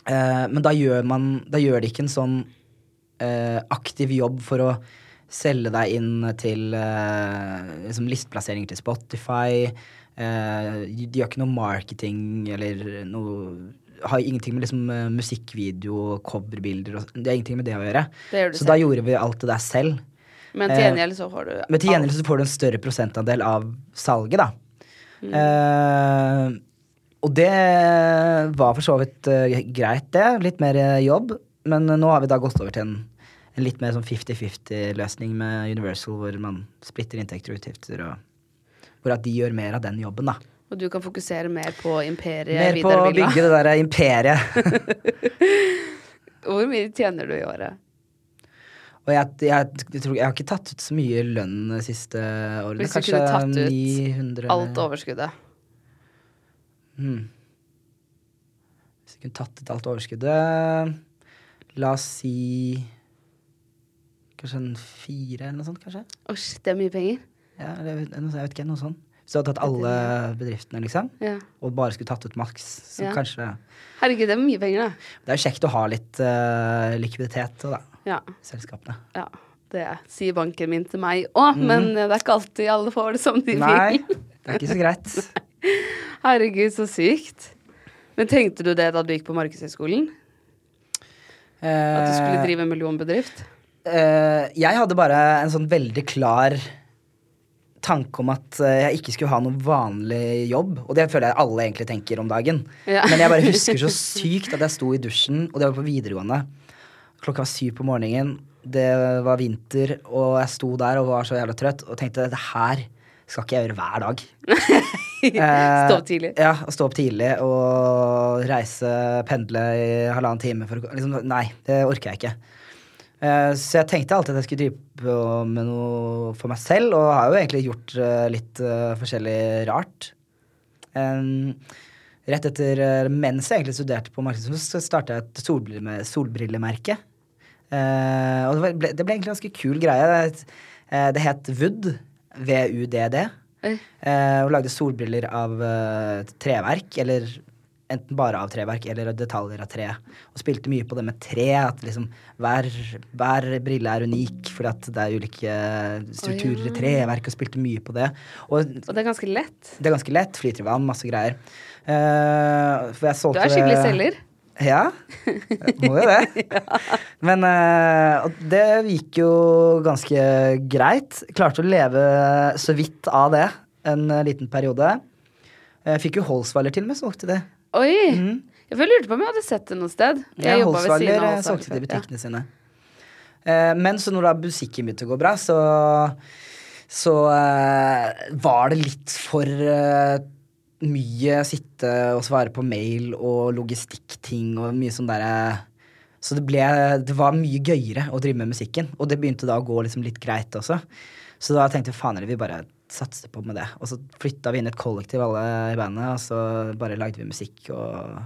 Uh, men da gjør man Da gjør de ikke en sånn uh, aktiv jobb for å selge deg inn til uh, liksom listplassering til Spotify. De gjør ikke noe marketing eller noe Har ingenting med liksom musikkvideo, coverbilder og Det har ingenting med det å gjøre. Det Så da gjorde vi alt det der selv. Men til gjengjeld så får du Men til gjengjeld så får du en større prosentandel av salget, da. Mm. Og det var for så vidt uh, greit, det. Litt mer uh, jobb. Men uh, nå har vi da gått over til en, en litt mer sånn 50-50-løsning med Universal, hvor man splitter inntekter og utgifter, og hvor at de gjør mer av den jobben, da. Og du kan fokusere mer på imperiet Mer på å bygge det der imperiet. [laughs] Hvor mye tjener du i året? Og jeg, jeg, jeg, tror, jeg har ikke tatt ut så mye lønn de siste årene. Hvis du Kanskje kunne tatt ut 900 alt overskuddet. Hmm. Hvis jeg kunne tatt ut alt overskuddet La oss si Kanskje en fire eller noe sånt, kanskje? Å det er mye penger. Ja, eller jeg vet, ikke, noe sånt. Hvis du hadde tatt alle bedriftene, liksom, Ja. og bare skulle tatt ut maks, så Ja. kanskje Herregud, det er mye penger, da. Det er jo kjekt å ha litt uh, likviditet da, Ja. selskapene. ja. Det sier banken min til meg òg, men det er ikke alltid alle får det som de vil. Nei, det er ikke så greit. [laughs] Herregud, så sykt. Men tenkte du det da du gikk på Markedshøgskolen? At du skulle Eh, drive en millionbedrift? Eh, jeg hadde bare en sånn veldig klar tanke om at eh, jeg ikke skulle ha noen vanlig jobb. Og det føler jeg alle egentlig tenker om dagen. Ja. Men jeg bare husker så [laughs] sykt at jeg sto i dusjen, og det var på videregående. Klokka var syv på morgenen, det var vinter, og jeg sto der og var så jævla trøtt og tenkte det her skal ikke jeg gjøre hver dag. [laughs] Eh, [laughs] Stå opp tidlig. Ja, å stå opp tidlig og reise, pendle i halvannen time for å liksom, Nei, det orker jeg ikke. Eh, så jeg tenkte alltid at jeg skulle drive med noe for meg selv, og har jo egentlig gjort eh, litt eh, forskjellig rart. Rett etter eh, Mens jeg egentlig studerte på markedsføring, så starta jeg et solbrille, solbrillemerke. Eh, og det, ble, det ble egentlig en ganske kul greie. Eh, det het Wood. V-U-D-D. Oi. Eh, lagde solbriller av eh, treverk, eller enten bare av treverk eller detaljer av tre. Og spilte mye på det med tre, at liksom hver, hver brille er unik, fordi at det er ulike strukturer i treverk, og spilte mye på det. Og Og det er ganske lett. det er ganske lett, flyter i vann, masse greier. Eh, for jeg Du er skikkelig selger. Ja, må jo det. [laughs] Men eh, det gikk jo ganske greit. Klarte å leve så vidt av det en eh, liten periode. Jeg fikk jo Holsweiler til og med, solgte det. Oi! Jeg lurte på om jeg hadde sett det noe sted. Jeg Ja, Holsweiler eh, solgte det i før. Ja. butikkene sine. Men så når da musikken begynte å gå bra, så, så var det litt for mye sitte og svare på mail og logistikkting og mye sånn derre Så det, ble, det var mye gøyere å drive med musikken, og det begynte da å gå liksom litt greit også. Så da tenkte vi faen vi bare satser på med det. Og så flytta vi inn et kollektiv alle i bandet, og så bare lagde vi musikk og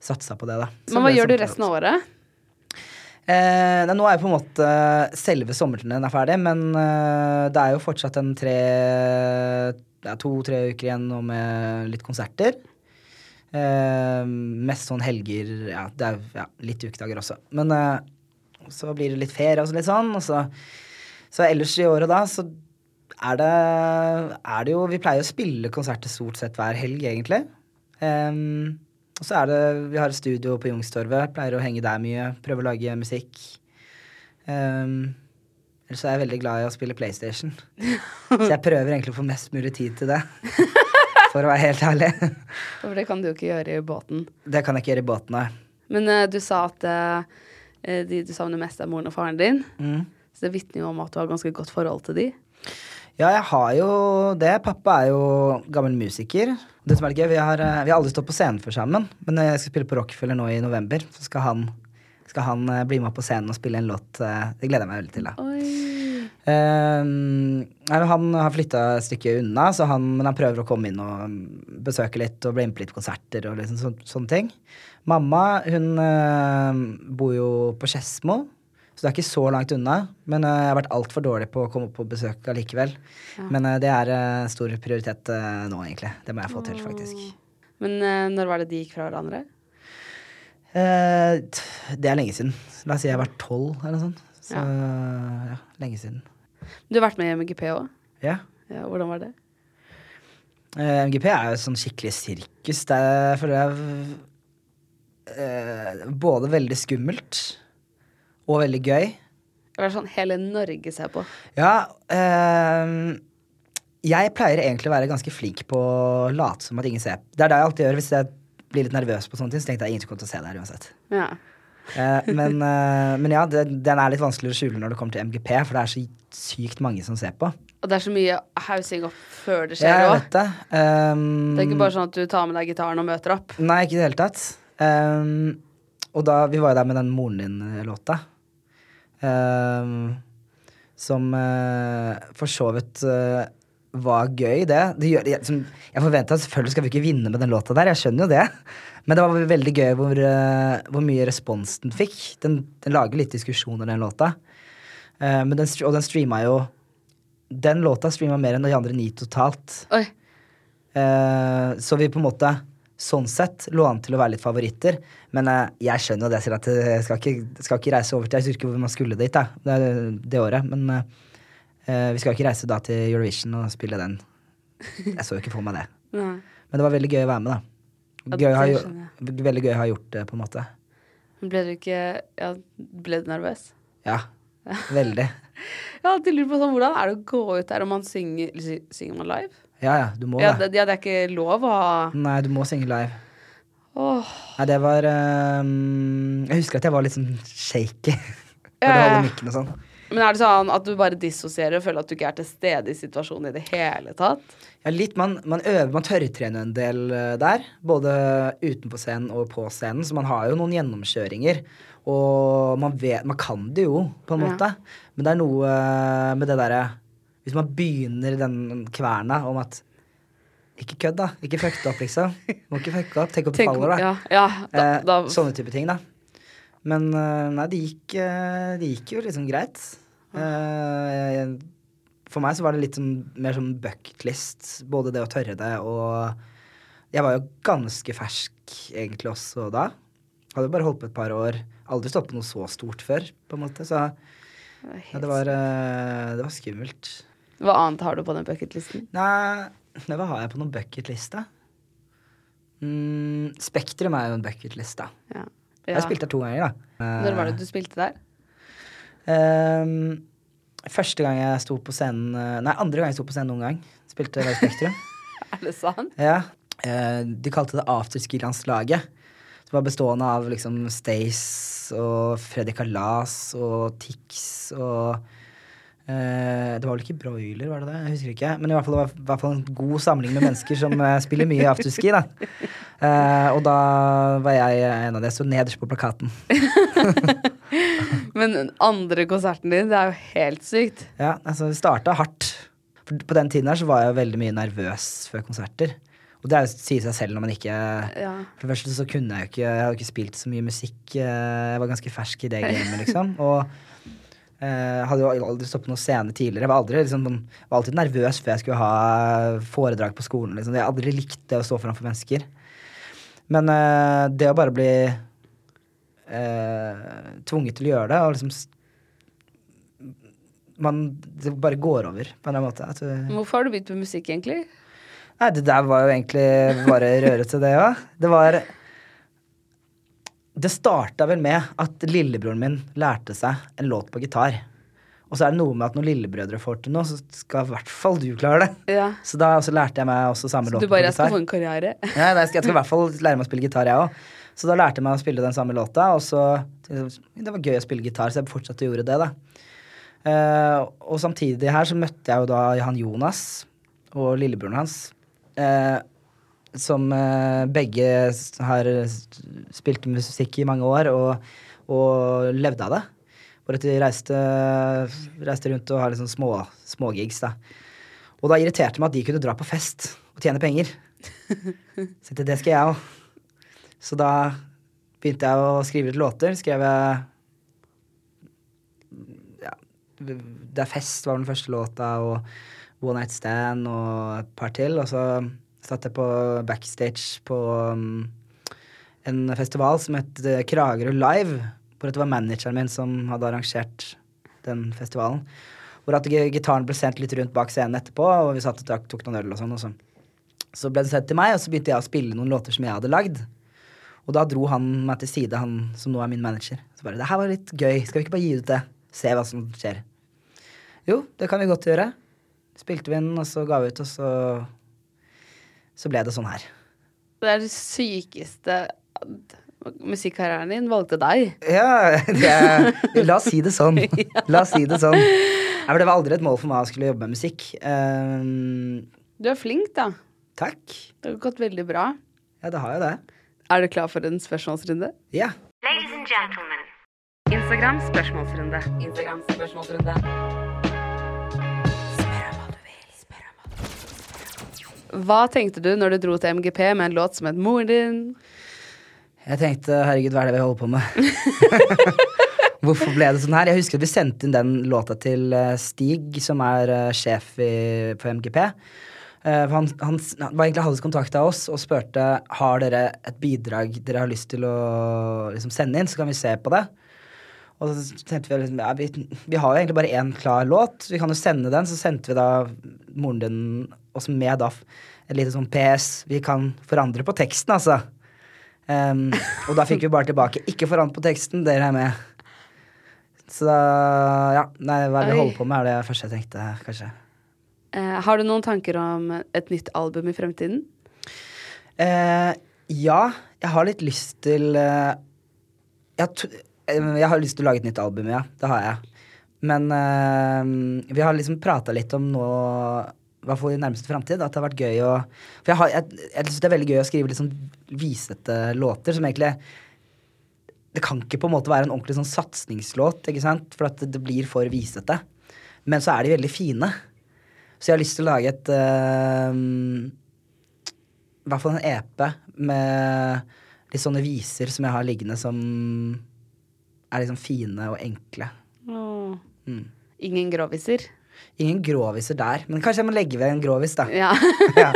satsa på det, da. Så Men hva gjør du sånn- resten av året? Eh, nå er jo på en måte selve sommerturneen er ferdig, men eh, det er jo fortsatt en tre ja, to-tre uker igjen nå med litt konserter. Eh, mest sånn helger Ja, det er ja, litt ukedager også. Men eh, så blir det litt ferie og litt sånn. Og så, så ellers i året da, så er det, er det jo Vi pleier å spille konserter stort sett hver helg, egentlig. Em, og så er det Vi har et studio på Youngstorget. Pleier å henge der mye. Prøve å lage musikk. Um, ellers er jeg veldig glad i å spille PlayStation. så jeg prøver egentlig å få mest mulig tid til det. [laughs] For å være helt ærlig. For det kan du jo ikke gjøre i båten. Det kan jeg ikke gjøre i båten, nei. Men uh, du sa at uh, de du savner mest, er moren og faren din. Mm. Så det vitner jo om at du har ganske godt forhold til de. Ja, jeg har jo det. Pappa er jo gammel musiker. Det som er gøy, Vi har, eh, vi har aldri stått på scenen før sammen, men jeg skal spille på Rockefeller nå i november. Så skal han, skal han eh, bli med på scenen og spille en låt. eh, Det gleder jeg meg veldig til. da. Ehm, han har flytta et stykke unna, så han, men han prøver å komme inn og mm, besøke litt og bli med på litt konserter og liksom så, sånne ting. Mamma hun uh, bor jo på Skedsmo, så det er ikke så langt unna. Men eh, jeg har vært altfor dårlig på å komme på besøk allikevel. Men eh, det er uh, stor prioritet eh, nå, egentlig. Det må jeg få til, faktisk. Men eh, når var det de gikk fra hverandre? Eh, det er lenge siden. La oss si jeg har vært tolv eller noe sånt. Så ja, lenge siden. Du har vært med i MGP òg. Ja. Ja, hvordan var det? Eh, MGP er jo sånn skikkelig sirkus. Det er, føler jeg eh, både veldig skummelt og veldig gøy. Det var sånn hele Norge ser på. Ja, eh, jeg pleier egentlig å være ganske flink på å late som at ingen ser. Det er det jeg alltid gjør hvis jeg blir litt nervøs på sånne ting. Så tenkte jeg ingen kommer til å se det her uansett. Ja. Eh, men, [laughs] eh, men ja, det, den er litt vanskeligere å skjule når det kommer til MGP, for det er så sykt mange som ser på. Og det er så mye haussing opp før det skjer òg. det. Um, Det er ikke bare sånn at du tar med deg gitaren og møter opp. Nei, ikke i det hele tatt. Um, og da, vi var jo der med den moren din-låta. Um, som uh, for så vidt uh, var gøy, det. det gjør, jeg, som, jeg forventa selvfølgelig skal vi ikke vinne med den låta der, jeg skjønner jo det. Men det var veldig gøy hvor, uh, hvor mye respons den fikk. Den, den lager litt diskusjoner, den låta. Uh, men den, og den streama jo Den låta streama mer enn de andre ni totalt. Eh, så vi på en måte sånn sett lå an til å være litt favoritter. Men eh, jeg skjønner jo det, jeg at jeg skal ikke, skal ikke reise over til Jeg husker ikke hvor man skulle dit da, det, det året. Men eh, vi skal ikke reise da til Eurovision og spille den. Jeg så jo ikke for meg det. [laughs] Men det var veldig gøy å være med, da. Gøy ha, veldig gøy å ha gjort det, på en måte. Ble du ikke ja, Ble du nervøs? Ja. Veldig. [laughs] Jeg har alltid lurt på sånn, hvordan er det å gå ut der og man synger Synger man live? Ja, ja, du må Ja, det. det, ja, det er ikke lov å ha Nei, du må synge live. Oh. Nei, det var um, Jeg husker at jeg var litt sånn shaky. Ja, Når ja, holder mikken og sånn. Men er det sånn at du bare dissosierer og føler at du ikke er til stede i situasjonen i det hele tatt? Ja, litt. Man, man øver, man tørrtrener en del eh, der. Både utenpå scenen og på scenen. Så man har jo noen gjennomkjøringer. Og man vet Man kan det jo, på en Ja. måte. Men det er noe eh, med det derre Hvis man begynner den kverna om at Ikke kødd, da. Ikke fuck det opp, liksom. Må ikke fucke opp. Tenk du Tenk faller, da. ja, ja, da- eh, Sånne type ting, da. Men eh, nei, det gikk, eh, det gikk jo liksom greit. Eh, for meg så var det litt sånn, mer sånn bucketlist. Både det å tørre det og Jeg var jo ganske fersk egentlig også da. Hadde bare holdt på et par år. Aldri stått på noe så stort før, på en måte. Så ja, det, var, eh, det var skummelt. Hva annet har du på den bucketlisten? Nei, hva har jeg på noen bucketliste? Mm, Spektrum er jo en bucketliste. Ja. Jeg spilte der to ganger, da. Når var det du spilte der? Um, første gang jeg sto på scenen eh, Nei, andre gang jeg sto på scenen noen gang. Spilte Live Spektrum. [laughs] Er det sant? ja. Eh, de kalte det Afterski-landslaget. Det var bestående av liksom Stace og Freddy Kalas og Tix og det var vel ikke broiler, var det det? Jeg husker ikke. Men i hvert fall, det var i hvert fall en god samling med mennesker som eh, spiller mye afterski. Da. Eh, og da var jeg en av de som sto nederst på plakaten. [laughs] Men den andre konserten din, det er jo helt sykt. Ja, altså Det starta hardt. For på den tiden her så var jeg veldig mye nervøs før konserter. Og det er jo sier seg selv når man ikke Ja. For det første så kunne jeg jo ikke Jeg hadde ikke spilt så mye musikk. eh, Jeg var ganske fersk i det gamet, liksom. Og eh, hadde jo aldri stått på noen scene tidligere. Var, aldri, liksom, var alltid nervøs før jeg skulle ha foredrag på skolen. Liksom. Jeg aldri likt det å stå framfor mennesker. Men eh, det å bare bli eh, tvunget til å gjøre det, og liksom man, Det bare går over, på en eller annen måte. At du, Hvorfor har du begynt med musikk, egentlig? Nei, det der var jo egentlig bare rørete, det òg. Det var Det starta vel med at lillebroren min lærte seg en låt på gitar. Og så er det noe med at når lillebrødre får til noe, så skal i hvert fall du klare det. Ja. Så da lærte jeg meg også samme låt Så låt du bare skal få en karriere? [laughs] Ja, nei, jeg skal, i hvert fall lære meg å spille gitar, jeg òg. Så da lærte jeg meg å spille den samme låta, og så Det var gøy å spille gitar, så jeg fortsatte å gjøre det, da. Uh, og samtidig her så møtte jeg jo da han Jonas og lillebroren hans, eh, som eh, begge har spilt musikk i mange år og, og levde av det. Hvor de reiste, reiste rundt og har sånn små, smågigs, da. Og da irriterte det meg at de kunne dra på fest og tjene penger. [laughs] Så det skal jeg òg. Så da begynte jeg å skrive litt låter. Skrev jeg ja, Det er fest var den første låta, og One Night Stand og et par til. Og så satt jeg på backstage på um, en festival som het eh, Kragerø Live. Hvor det var manageren min som hadde arrangert den festivalen. Hvor at gitaren ble sendt litt rundt bak scenen etterpå, og vi satt og tok noen øl og sånn. Og så. så ble det sendt til meg, og så begynte jeg å spille noen låter som jeg hadde lagd. Og da dro han meg til side, han som nå er min manager. Så bare 'Det her var litt gøy. Skal vi ikke bare gi ut det? Se hva som skjer'. Jo, det kan vi godt gjøre. Spilte vi den, og så ga vi ut, og så Så ble det sånn her. Det er det sykeste Musikkarrieren din valgte deg. Ja, [laughs] det, la oss si det sånn. [laughs] La oss si det sånn. Det var aldri et mål for meg å skulle jobbe med musikk. Um, Du er flink, da. takk. Det har gått veldig bra. Ja, det har jo det. Er du klar for en spørsmålsrunde? Ja. Ladies and gentlemen. Instagram spørsmålsrunde. Instagram spørsmålsrunde. Hva tenkte du når du dro til MGP med en låt som het Moren din? Jeg tenkte herregud, hva er det vi holder på med? [laughs] Hvorfor ble det sånn her? Jeg husker vi sendte inn den låta til eh, Stig, som er eh, sjef i, på MGP. Eh, han, han, han var egentlig hadde kontakta oss og spurte har dere et bidrag dere har lyst til å liksom, sende inn, så kan vi se på det. Og så tenkte vi liksom, ja, vi, vi har jo egentlig bare én klar låt, vi kan jo sende den. Så sendte vi da moren din også med da et lite sånn PS. Vi kan forandre på teksten, altså. Um, og da fikk vi bare tilbake 'ikke forandre på teksten, dere er med'. Så da Ja, nei, hva det vi holder på med, er det første jeg tenkte, kanskje. Uh, har du noen tanker om et nytt album i fremtiden? Uh, ja, jeg har litt lyst til uh, jeg, jeg har lyst til å lage et nytt album, ja. Det har jeg. Men uh, vi har liksom prata litt om nå, i hvert fall i nærmeste framtid, at det har vært gøy å For jeg, jeg, jeg syns det er veldig gøy å skrive litt sånn visete låter som egentlig Det kan ikke på en måte være en ordentlig sånn satsingslåt, ikke sant? For at det, blir for visete. Men så er de veldig fine. Så jeg har lyst til å lage et uh, i hvert fall en EP med litt sånne viser som jeg har liggende, som er liksom fine og enkle. Oh. Mm. Ingen groviser? Ingen gråviser der, men kanskje jeg må legge ved en gråvis, da. Ja. [laughs] Ja.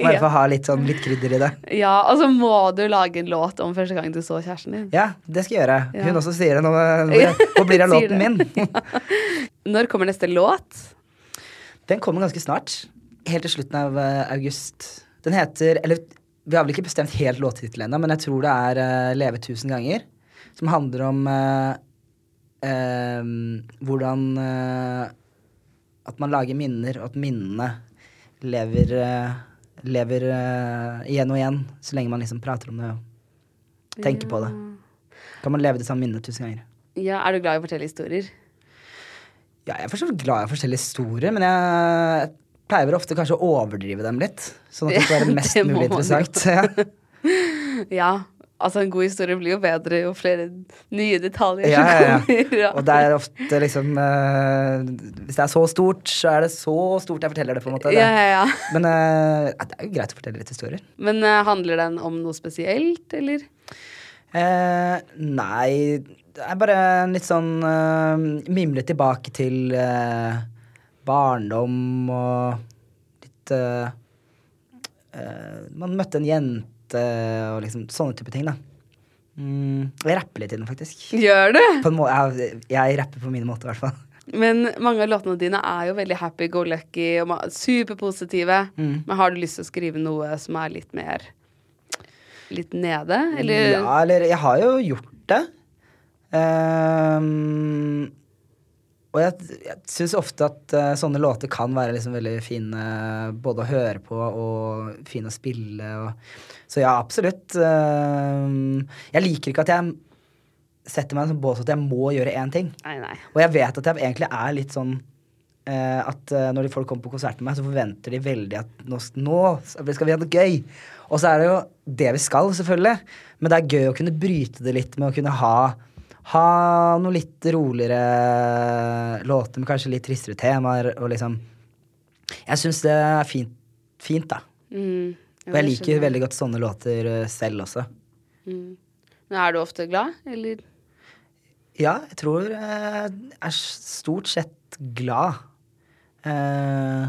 Bare for å ha litt sånn litt krydder i det. ja, og så må du lage en låt om første gang du så kjæresten din. Ja, det skal jeg gjøre. Ja. Hun også sier det. Nå, hvor, hvor blir det låten min? [laughs] [laughs] Når kommer neste låt? Den kommer ganske snart. Helt til slutten av eh, august. Den heter Eller vi har vel ikke bestemt helt låttittelen ennå, men jeg tror det er uh, 'Leve tusen ganger'. Som handler om eh, eh, hvordan eh, At man lager minner, og at minnene lever, lever igjen og igjen. Så lenge man liksom prater om det og tenker på det. Kan man leve det samme minnet tusen ganger. Ja, Er du glad i å fortelle historier? Ja, jeg er for så vidt glad i å fortelle historier, men jeg pleier vel ofte kanskje å overdrive dem litt. Sånn at det skal være mest [laughs] mulig interessant. [laughs] Ja. Altså, en god historie blir jo bedre jo flere nye detaljer Ja, som kommer. [laughs] Ja. Og det er ofte liksom uh, Hvis det er så stort, så er det så stort jeg forteller det, på en måte. Ja, ja, ja. Men uh, det er jo greit å fortelle litt historier. Men uh, handler den om noe spesielt, eller? Nei, det er bare en litt sånn Mimle tilbake til barndom og litt Man møtte en jente og liksom sånne type ting, da. Mm, jeg rapper litt i den, faktisk. Gjør du? På en må jeg, jeg rapper på min måte, i hvert fall. Men mange av låtene dine er jo veldig happy go lucky og superpositive. Mm. Men har du lyst til å skrive noe som er litt mer Litt nede, eller? Ja, eller jeg har jo gjort det. Ehm, og jeg, jeg syns ofte at uh, sånne låter kan være liksom veldig fine både å høre på og fine å spille. Og, så ja, absolutt. Uh, jeg liker ikke at jeg setter meg i en sånn bås at jeg må gjøre én ting. Nei, nei. Og jeg vet at jeg egentlig er litt sånn uh, at eh, når de folk kommer på konsert med meg, så forventer de veldig at nå, nå skal vi ha det gøy. Og så er det jo det vi skal, selvfølgelig. Men det er gøy å kunne bryte det litt med å kunne ha ha noe litt roligere låter med kanskje litt tristere temaer. Og liksom Jeg syns det er fint, fint da. Mm. Ja, Og jeg liker skjønner veldig godt sånne låter eh, selv også. Mm. Men er du ofte glad, eller? Ja, jeg tror jeg er stort sett glad. Eh,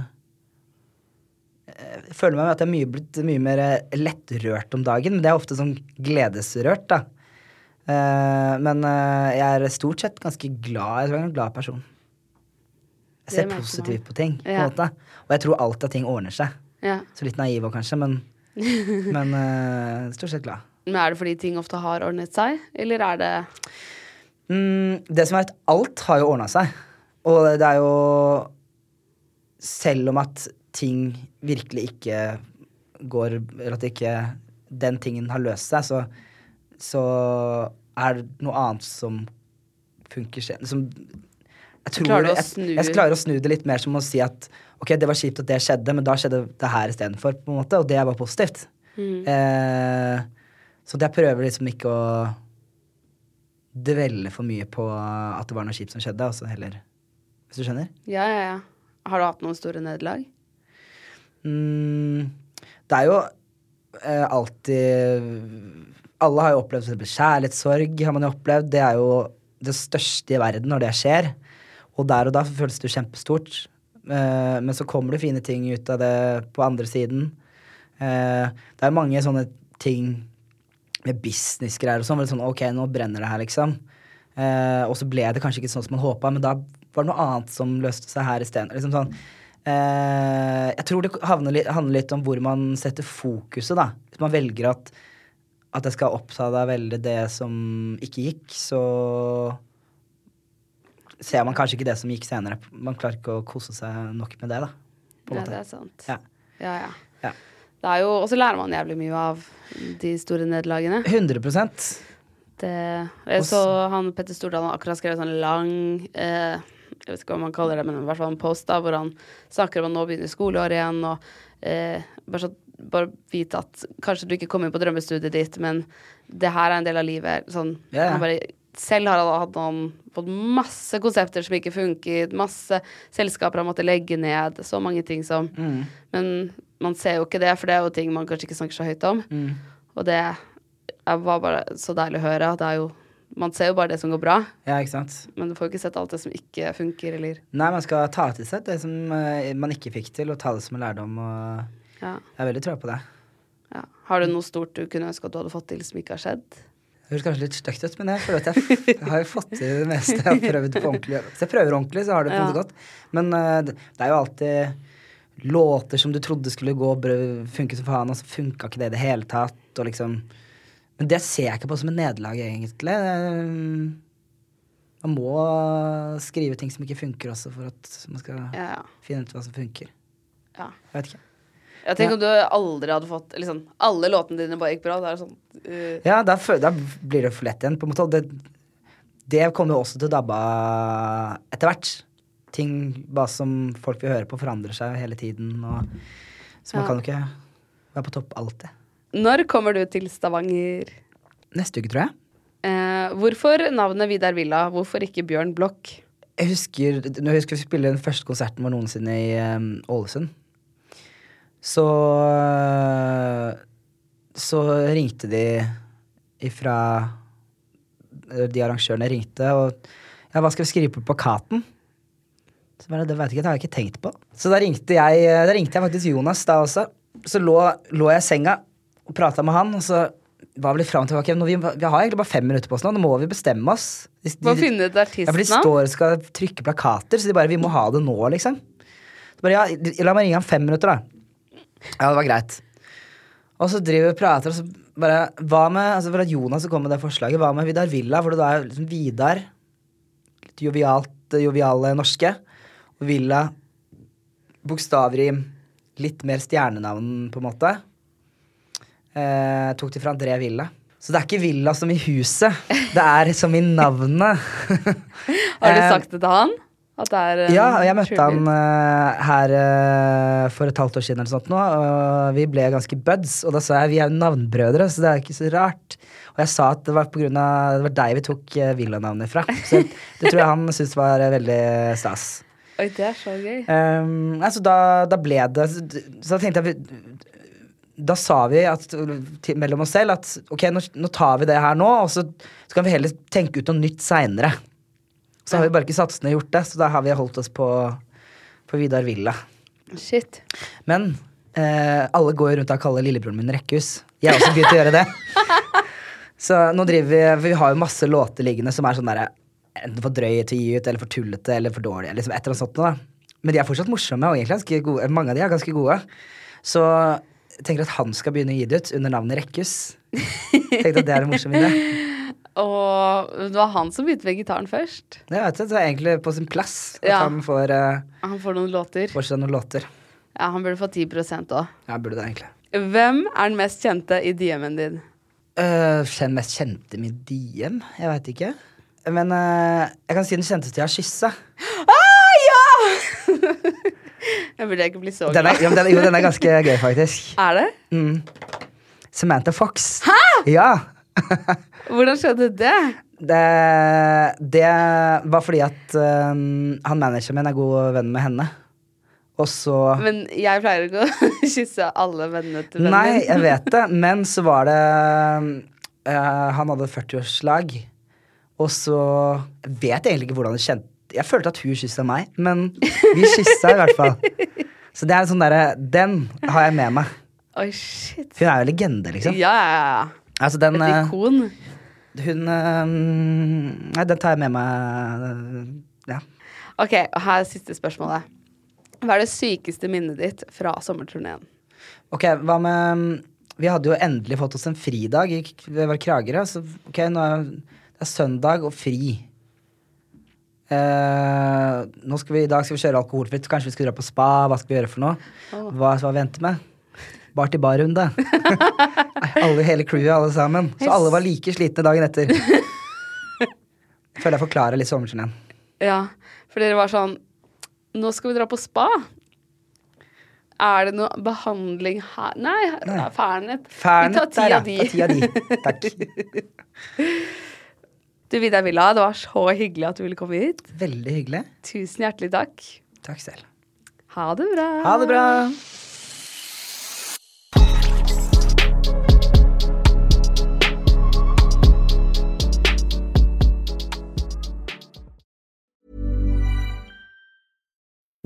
jeg føler meg at jeg er mye, blitt mye mer lettrørt om dagen, men det er ofte sånn gledesrørt, da. Eh, men eh, jeg er stort sett ganske glad. Jeg tror jeg er en glad person. Jeg ser positivt på ting, på en Ja. måte. Og jeg tror alltid at ting ordner seg. Ja. Så litt naiv òg, kanskje, men, [laughs] men uh, stort sett glad. Men er det fordi ting ofte har ordnet seg, eller er det Mm, det som er at alt har jo ordna seg. Og det er jo Selv om at ting virkelig ikke går Eller at ikke den tingen har løst seg, så, så er det noe annet som funker som jeg, tror, Klarer jeg, snu- jeg klarer å snu det litt mer som å si at ok, det var kjipt at det skjedde, men da skjedde det her istedenfor, på en måte, og det var positivt. Mm. Eh, så jeg prøver liksom ikke å dvelle for mye på at det var noe kjipt som skjedde, altså heller Hvis du skjønner? Ja, ja, ja. Har du hatt noen store nederlag? Mm, det er jo eh, alltid Alle har jo opplevd kjærlighetssorg. har man jo opplevd. Det er jo det største i verden når det skjer. Og der og da føles det jo kjempestort. Eh, men så kommer det fine ting ut av det på andre siden. Eh, det er mange sånne ting med businessgreier og sånn. Sånn, ok, nå brenner det her, liksom. Eh, og så ble det kanskje ikke sånn som man håpa, men da var det noe annet som løste seg her isteden. Liksom sånn, jeg tror det havner litt, handler litt om hvor man setter fokuset, da. Hvis man velger at, at jeg skal oppta deg veldig det som ikke gikk, så ser man kanskje ikke det som gikk senere. Man klarer ikke å kose seg nok med det, da. På Ja, måte. det er sant. Ja. Ja, ja. Ja. Det er jo, og så lærer man jævlig mye av de store nederlagene. 100% Det, jeg så han Petter Stordalen akkurat skrevet sånn lang eh, Jeg vet ikke hva man kaller det, men i hvert fall en post da, hvor han snakker om at nå begynner skoleåret igjen, og eh, bare, så, bare vite at kanskje du ikke kom inn på drømmestudiet ditt, men det her er en del av livet. Sånn, ja. bare, selv har han, hatt noen, fått masse konsepter som ikke funket, masse selskaper han måtte legge ned, så mange ting som Mm. Men man ser jo ikke det, for det er jo ting man kanskje ikke snakker så høyt om. Mm. Og det var bare så deilig å høre. Det er jo, man ser jo bare det som går bra, Ja, ikke sant. men du får jo ikke sett alt det som ikke funker, eller Nei, man skal ta til seg det som eh, man ikke fikk til, og ta det som en lærdom. Og ja, jeg er veldig trua på det. ja. Har du noe stort du kunne ønske at du hadde fått til som ikke har skjedd? Det høres kanskje litt stygt ut, men jeg føler at jeg, jeg har jo fått til det meste jeg har prøvd på ordentlig. Hvis jeg prøver ordentlig, så har det på en måte gått. Men uh, det, det er jo alltid låter som du trodde skulle gå funke som faen, og så funka ikke det i det hele tatt. Og liksom Men det ser jeg ikke på som et nederlag, egentlig. Eh, Man må skrive ting som ikke funker også, for at man skal Ja, ja. finne ut hva som funker. ja. Jeg vet ikke. Jeg tenker om du aldri hadde fått liksom, Alle låtene dine bare gikk bra. Det er sånn uh, Ja, da, da blir det for lett igjen. på en måte. Det, det kommer jo også til å dabbe av etter hvert. ting bare som folk vil høre på, forandrer seg hele tiden. Og, så man Ja. kan jo ikke være på topp alltid. Når kommer du til Stavanger? Neste uke, tror jeg. Eh, hvorfor navnet Vidar Villa? Hvorfor ikke Bjørn Blokk? Jeg husker jeg husker vi spille den første konserten vår noensinne i um, Ålesund, så Så ringte de ifra De arrangørene ringte, og Ja, hva skal vi skrive på plakaten? Så bare, det vet jeg ikke, det har jeg ikke tenkt på. Så da ringte jeg, da ringte jeg faktisk Jonas da også. Så lå, lå jeg i senga og prata med han, og så vi litt fram tilbake. Vi, vi har egentlig bare fem minutter på oss nå, nå må vi bestemme oss. De- de- finne ut ja, for de står og skal trykke plakater, så de bare 'vi må ha det nå', liksom. Så bare, ja, La meg ringe ham fem minutter, da. Ja, det var greit. Og så driver vi og prater, og så bare Hva med altså For at Jonas kom med det forslaget, hva med Vidar Villa? For det da er liksom Vidar Litt jovialt, joviale norske. Og Villa Bokstavrim. Litt mer stjernenavn, på en måte. Eh, tok de fra André Villa. Så det er ikke Villa som i huset, det er som i navnet. [laughs] Har du Eh, sagt det til han? At det er Ja, og jeg møtte tribute? han eh, her eh, for et halvt år siden eller sånt nå, og vi ble ganske buds, og da sa jeg vi er navnbrødre, så det er ikke så rart. Og jeg sa at det var på grunn av, det var deg vi tok villanavnet fra. Så det tror jeg han syntes var eh, veldig stas. Oi, det er så gøy. Um, altså da, da ble det Så da tenkte jeg Da sa vi at, til, mellom oss selv at ok, nå, nå tar vi det her nå, og så, så kan vi heller tenke ut noe nytt seinere. Så har vi bare ikke og gjort det, så da har vi holdt oss på, på Vidar Villa. Shit. Men eh, alle går rundt og kaller lillebroren min Rekkhus. Jeg har også begynt å gjøre det. [laughs] Så nå driver vi Vi har jo masse låter liggende som er sånn derre enten for drøye til å gi ut, eller for tullete, eller for dårlige. Liksom et eller annet sånt noe, da. Men de er fortsatt morsomme, og egentlig gode. mange av de er ganske gode. Så jeg tenker at han skal begynne å gi det ut under navnet Rekkhus. Tenkte at det er en morsom idé. [laughs] Og det var han som begynte med gitaren først. Jeg vet det, det er egentlig på sin plass at Ja. han får, uh, Han får noen låter. får seg noen låter. Ja, Han burde få 10% òg. Ja, burde det egentlig. Hvem er den mest kjente i DM-en din? Uh, den mest kjente med DM? Jeg veit ikke. Men uh, jeg kan si den kjenteste jeg har kyssa. Ah, ja! [laughs] jeg burde ikke bli så Den er, jo, den, jo, den er ganske gøy, faktisk. [laughs] Er det? Mm. Samantha Fox. Hæ?! Ja. [laughs] Hvordan skjedde det? Det, det var fordi at um, han manageren min er god venn med henne. Og så Men jeg pleier ikke å [laughs] kysse alle vennene til vennen Nei, jeg vet det, [laughs] men så var det eh, Han hadde 40-årslag, og så Jeg vet egentlig ikke hvordan det kjente Jeg følte at hun kyssa meg, men vi kyssa i hvert fall. Så det er en sånn derre Den har jeg med meg. Oi, shit. Hun er jo legende, liksom. Ja, ja, ja. Altså, den, Et eh, ikon. hun eh, Nei, den tar jeg med meg. eh, Ja. Ok, og her er siste spørsmålet. Hva er det sykeste minnet ditt fra sommerturneen? Ok, hva med Vi hadde jo endelig fått oss en fridag det var Kragerø. Så ok, nå er det er søndag og fri. Eh, nå skal vi, I dag skal vi kjøre alkoholfritt. Kanskje vi skal dra på spa. Hva skal vi gjøre for noe? Hva venter vi med? Bar til bar-runde. [laughs] alle, hele crewet, alle sammen. Så alle var like slitne dagen etter. [laughs] Føler jeg forklarer litt sommerturneen. Ja, for dere var sånn Nå skal vi dra på spa. Er det noe behandling her Nei, Nei. Fernet. Fernet vi tar ti av de. Ta tida di. Takk. [laughs] Du, Vidar Villa, det var så hyggelig at du ville komme hit. Veldig hyggelig. Tusen hjertelig takk. Takk selv. Ha det bra. Ha det bra.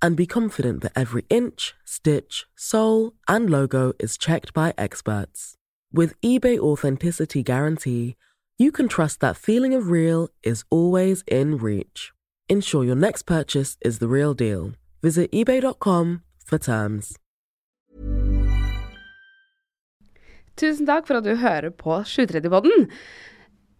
and be confident that every inch, stitch, sole, and logo is checked by experts. With eBay Authenticity Guarantee, you can trust that feeling of real is always in reach. Ensure your next purchase is the real deal. Visit eBay.com for terms. Tusen takk for at du hører på 730-podden.